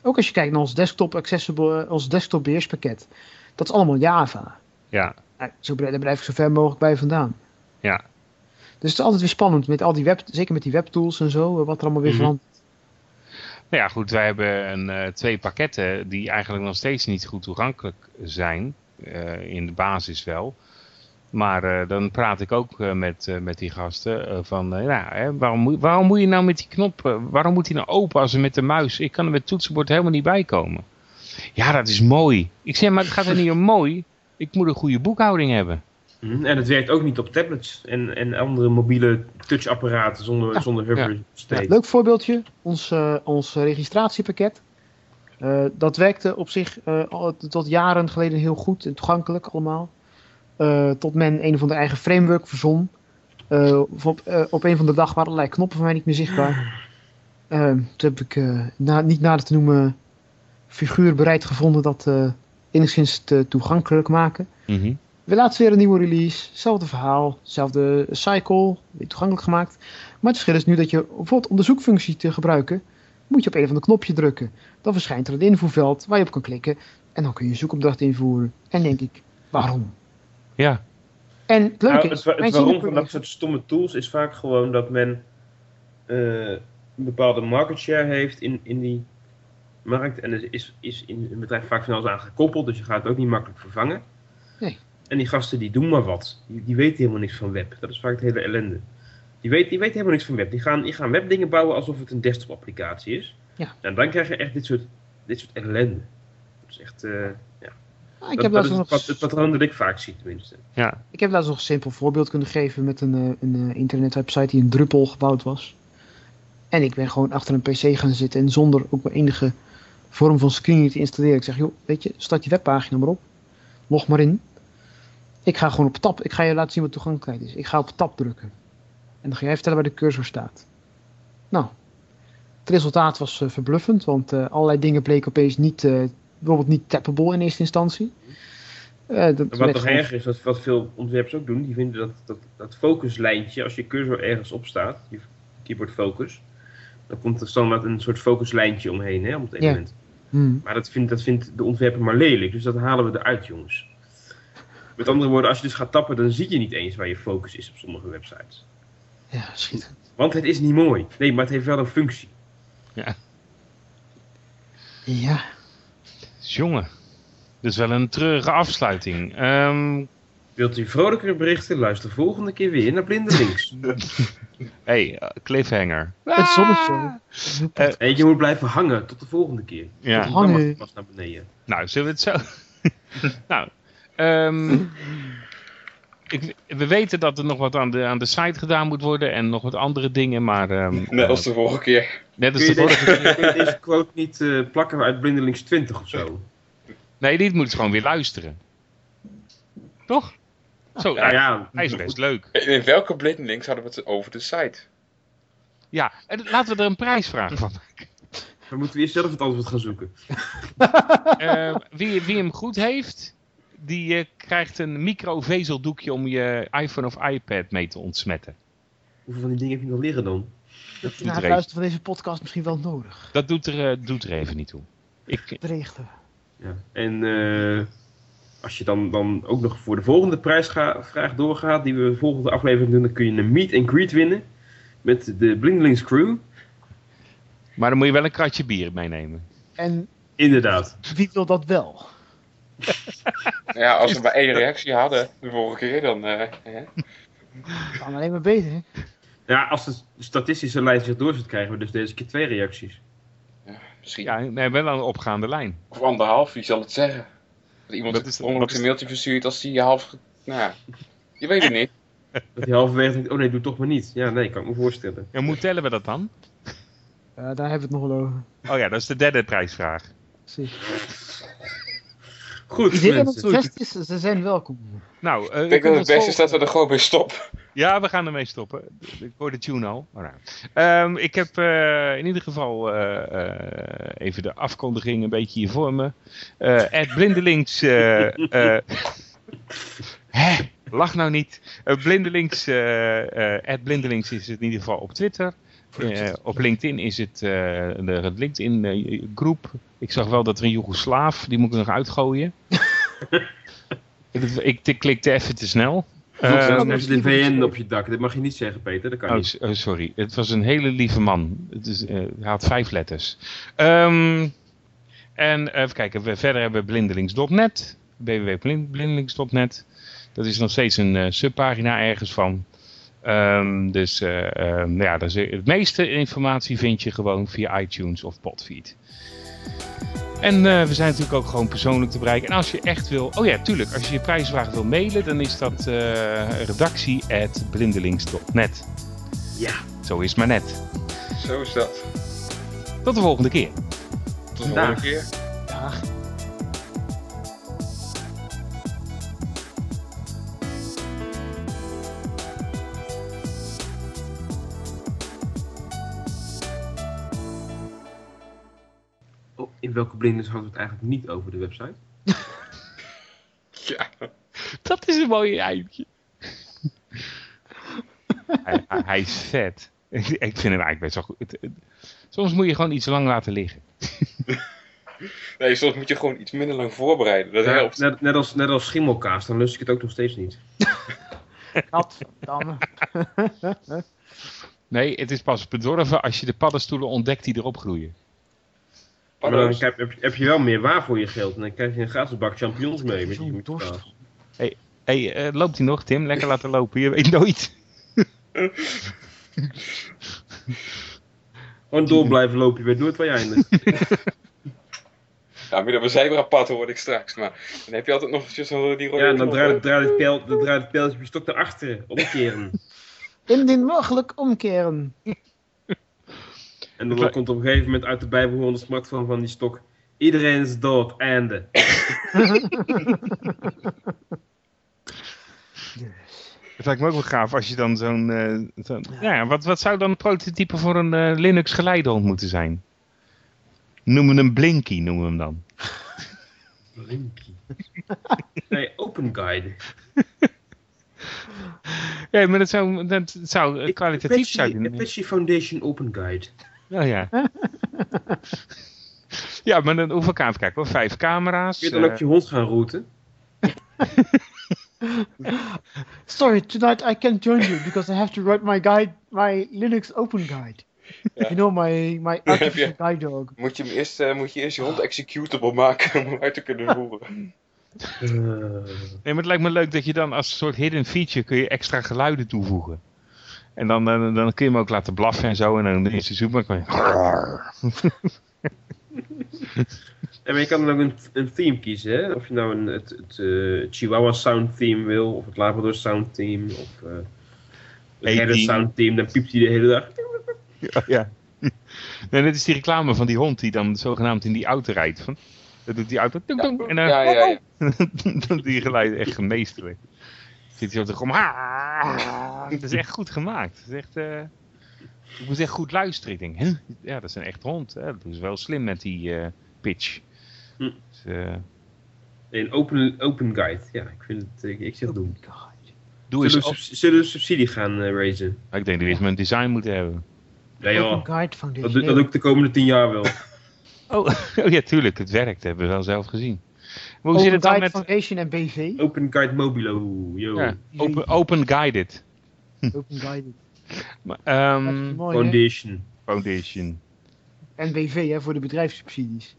Ook als je kijkt naar ons desktop accessible, eh, ons desktop beheerspakket. Dat is allemaal Java. Ja, Nou, zo, blijf- daar blijf ik zo ver mogelijk bij vandaan. Ja. Dus het is altijd weer spannend met al die web, zeker met die webtools en zo, eh, wat er allemaal weer Mhm. verandert. Nou ja, goed, wij hebben een, eh, twee pakketten die eigenlijk nog steeds niet goed toegankelijk zijn. in de basis wel. Maar eh, dan praat ik ook eh, met, eh, met die gasten van, eh, ja, hè, waarom, moet, waarom moet je nou met die knop, waarom moet hij nou open als met de muis, ik kan er met het toetsenbord helemaal niet bij komen. Ja, dat is mooi. Ik zeg, maar het gaat er niet om mooi. Ik moet een goede boekhouding hebben. Mhm, En het werkt ook niet op tablets en, en andere mobiele touchapparaten zonder, Ja. zonder hover Ja, leuk voorbeeldje, ons, eh, ons registratiepakket. Eh, dat werkte op zich eh, al tot jaren geleden heel goed en toegankelijk allemaal. Eh, tot men een of ander eigen framework verzon. Eh, op, eh, op een van de dag waren allerlei knoppen van mij niet meer zichtbaar. Eh, toen heb ik na, niet nader te noemen figuur bereid gevonden dat enigszins te toegankelijk maken. Mhm. We laatst weer een nieuwe release, hetzelfde verhaal, hetzelfde cycle, weer toegankelijk gemaakt. Maar het verschil is nu dat je bijvoorbeeld om de zoekfunctie te gebruiken, moet je op een of ander knopje drukken. Dan verschijnt er een invoerveld waar je op kan klikken en dan kun je een zoekopdracht invoeren. En denk ik, waarom? Ja, En het leuke Nou, het, het waarom van dat soort stomme tools is vaak gewoon dat men eh, een bepaalde market share heeft in, in die markt. En er is, is in een bedrijf vaak van alles aan gekoppeld, dus je gaat het ook niet makkelijk vervangen. Nee. En die gasten die doen maar wat. Die, die weten helemaal niks van web. Dat is vaak het hele ellende. Die weten, die weten helemaal niks van web. Die gaan, die gaan webdingen bouwen alsof het een desktop applicatie is. Ja. En dan krijg je echt dit soort, dit soort ellende. Dat is echt... eh, Ah, ik, dat, heb dat is nog, het, pat- het patroon dat ik vaak zie tenminste. ja. ik heb laatst nog een simpel voorbeeld kunnen geven met een, eh, een eh, internetwebsite die in Drupal gebouwd was. En ik ben gewoon achter een pc gaan zitten en zonder ook maar enige vorm van screening te installeren. Ik zeg, joh, weet je, start je webpagina maar op. Log maar in. Ik ga gewoon op tab. Ik ga je laten zien wat toegankelijkheid is. Ik ga op tab drukken. En dan ga jij vertellen waar de cursor staat. Nou, het resultaat was eh, verbluffend, want eh, allerlei dingen bleken opeens niet, eh, bijvoorbeeld niet tappable in eerste instantie. Eh, dat Wat nog erger is, wat, wat veel ontwerpers ook doen, die vinden dat, dat, dat focuslijntje, als je cursor ergens op staat, je keyboard focus, dan komt er standaard een soort focuslijntje omheen, hè, om het Ja. element. Hmm. Maar dat vindt, dat vindt de ontwerper maar lelijk, dus dat halen we eruit, jongens. Met andere woorden, als je dus gaat tappen, dan zie je niet eens waar je focus is op sommige websites. Ja, schiet. Want het is niet mooi. Nee, maar het heeft wel een functie. Ja, Jongen. Dus wel een treurige afsluiting. Ehm, Wilt u vrolijkere berichten? Luister volgende keer weer naar Blinde Links. hey, eh, cliffhanger. het zonnetje. Eh, en je moet blijven hangen tot de volgende keer. Ja. Dan mag Hangen. je pas naar beneden. Nou, zullen we het zo... nou, ehm, ik, we weten dat er nog wat aan de, aan de site gedaan moet worden en nog wat andere dingen, maar... ehm, Net als de vorige keer. net als de vorige deze, kun je deze quote niet eh, plakken uit Blindelings 20 of zo? Nee, dit moet gewoon weer luisteren. Toch? Zo, Ja, ja. hij is best leuk. In welke blindelings hadden we het over de site? Ja, en laten we er een prijsvraag van maken. Dan moeten we eerst zelf het antwoord gaan zoeken. Eh, wie, wie hem goed heeft, die eh, krijgt een microvezeldoekje om je iPhone of iPad mee te ontsmetten. Hoeveel van die dingen heb je nog liggen dan? Na het luisteren van deze podcast misschien wel nodig. Dat doet er, eh, doet er even niet toe. Ik, Berichten. Ja. En eh, als je dan, dan ook nog voor de volgende prijsvraag doorgaat, die we de volgende aflevering doen, dan kun je een meet and greet winnen met de Blindelings crew. maar dan moet je wel een kratje bier meenemen. En Inderdaad. wie wil dat wel? Ja, als we maar één reactie hadden de vorige keer, dan... eh, hè? Kan alleen maar beter. hè? Ja, als de statistische lijn zich doorzet, krijgen we dus deze keer twee reacties. Misschien. Ja, nee, wel aan een opgaande lijn. Of anderhalf, wie zal het zeggen? Dat iemand Dat het is- ongeluk een mailtje verstuurt als die half... Nou ja, je weet het niet. Dat hij halverwege denkt, oh nee, doe toch maar niet. Ja, nee, kan ik me voorstellen. Ja, hoe tellen we dat dan? Eh, daar hebben we het nog wel over. Oh ja, dat is de derde prijsvraag. Precies. Goed, Iedereen mensen. enthousiast is, ze zijn welkom. Nou, eh, Ik denk dat het beste is dat we er gewoon bij stoppen. Ja, we gaan ermee stoppen. Ik hoor de tune al. Alright. Ehm, ik heb eh, in ieder geval eh, eh, even de afkondiging een beetje hier voor me. Eh Ed Blindelings. eh, eh, hè? Lach nou niet. Blindelings, Ed Blindelings is het in ieder geval op Twitter. Op LinkedIn is het eh, de het LinkedIn eh, groep. Ik zag wel dat er een Joegoslaaf, die moet ik nog uitgooien. ik, ik klikte even te snel. Uh, er zit een VN op je dak. Dat mag je niet zeggen, Peter. Dat kan Oh, niet. oh, sorry. Het was een hele lieve man. Het is, eh, hij had vijf letters. Ehm, en even kijken. We, verder hebben we blindelings.net. www.blindelings.net. Dat is nog steeds een eh, subpagina ergens van. Ehm, dus eh, ehm, ja, dat is, het meeste informatie vind je gewoon via iTunes of Podfeed. En eh, we zijn natuurlijk ook gewoon persoonlijk te bereiken. En als je echt wil... Oh ja, tuurlijk. Als je je prijsvraag wil mailen, dan is dat eh redactie.blindelings.net. Ja. Zo is maar net. Zo is dat. Tot de volgende keer. Tot de Dag. volgende keer. Dag. In welke blinders hadden we het eigenlijk niet over de website? Ja. Dat is een mooie eindje. hij, hij- hij is vet. Ik vind hem eigenlijk best wel goed. Het- het- Soms moet je gewoon iets lang laten liggen. Nee, soms moet je gewoon iets minder lang voorbereiden. Dat Ja, helpt. net, net, als, net als schimmelkaas, dan lust ik het ook nog steeds niet. Gadverdamme. Nee, het is pas bedorven als je de paddenstoelen ontdekt die erop groeien. Maar dan heb, heb, heb je wel meer waar voor je geld. En dan krijg je een gratis bak champignons mee. Met die, dorst. Hé, hey, eh, loopt hij nog, Tim? Lekker laten lopen. Je weet nooit. Gewoon door blijven lopen, je weet nooit waar je eindigt. Ja, midden op een zebrapad hoor ik straks. Maar dan heb je altijd nog eventjes zo die rode Ja, dan draait het, draait het, pijl, dan draait het pijltje op je stok naar achteren. Omkeren. Indien mogelijk omkeren. En dan komt op een gegeven moment uit de bijbehorende smartphone van die stok. Iedereen is dood, einde. Het lijkt me ook wel gaaf als je dan zo'n... eh, zo'n- ja, wat, wat zou dan een prototype voor een eh, Linux geleidehond moeten zijn? Noemen we hem Blinky, noemen we hem dan. Blinky. Nee, Open Guide. Ja, maar dat zou, dat zou kwalitatief die- Apache Foundation Open Guide. Ja, ja. ja, maar dan hoeveel camera's? Kijk hoor, vijf camera's. Kun je dan eh, ook je hond gaan routen? Sorry, tonight I can't join you because I have to write my guide, my Linux Open Guide. You know, my, my heb artificial je- guide dog. Moet je, hem eerst, eh, moet je eerst je hond executable maken om hem uit te kunnen voeren. Eh, Nee, maar het lijkt me leuk dat je dan als een soort hidden feature kun je extra geluiden toevoegen. En dan, dan kun je hem ook laten blaffen en zo. En dan is de zoekbaar. kan je- En maar je kan dan ook een, een theme kiezen, hè? Of je nou een, het, het eh, Chihuahua sound theme wil, of het Labrador sound theme, of eh het Herder sound theme, dan piept hij de hele dag. Ja, ja. Nee, dit is die reclame van die hond die dan zogenaamd in die auto rijdt. Van, dat doet die auto. Dong, en dan, Ja, ja, ja. dan die geluiden echt gemeesterlijk. Zit hij op de Het is echt goed gemaakt. Het is echt, eh, ik moet echt goed luisteren. Ik denk, hè? ja, dat is een echt hond. Hè? Dat is wel slim met die eh, pitch. Hm. Dus, eh, Een open, open guide, ja, ik vind het, ik, ik zeg doen. doe eens Zullen we, zullen we subsidie gaan eh, raisen? Ik denk dat we eerst maar een design moeten hebben. Ja, joh. Open Guide Dat, Foundation. doe- dat doe ik de komende tien jaar wel. Oh, oh ja, tuurlijk. Het werkt. Dat hebben we wel zelf gezien. Maar hoe zit Open het dan Guide met... Foundation en BV. Open Guide Mobilo, yo. Ja, open, open Guided. Open Guide. Maar, ehm, hè? Foundation. Foundation. En BV, hè, voor de bedrijfssubsidies.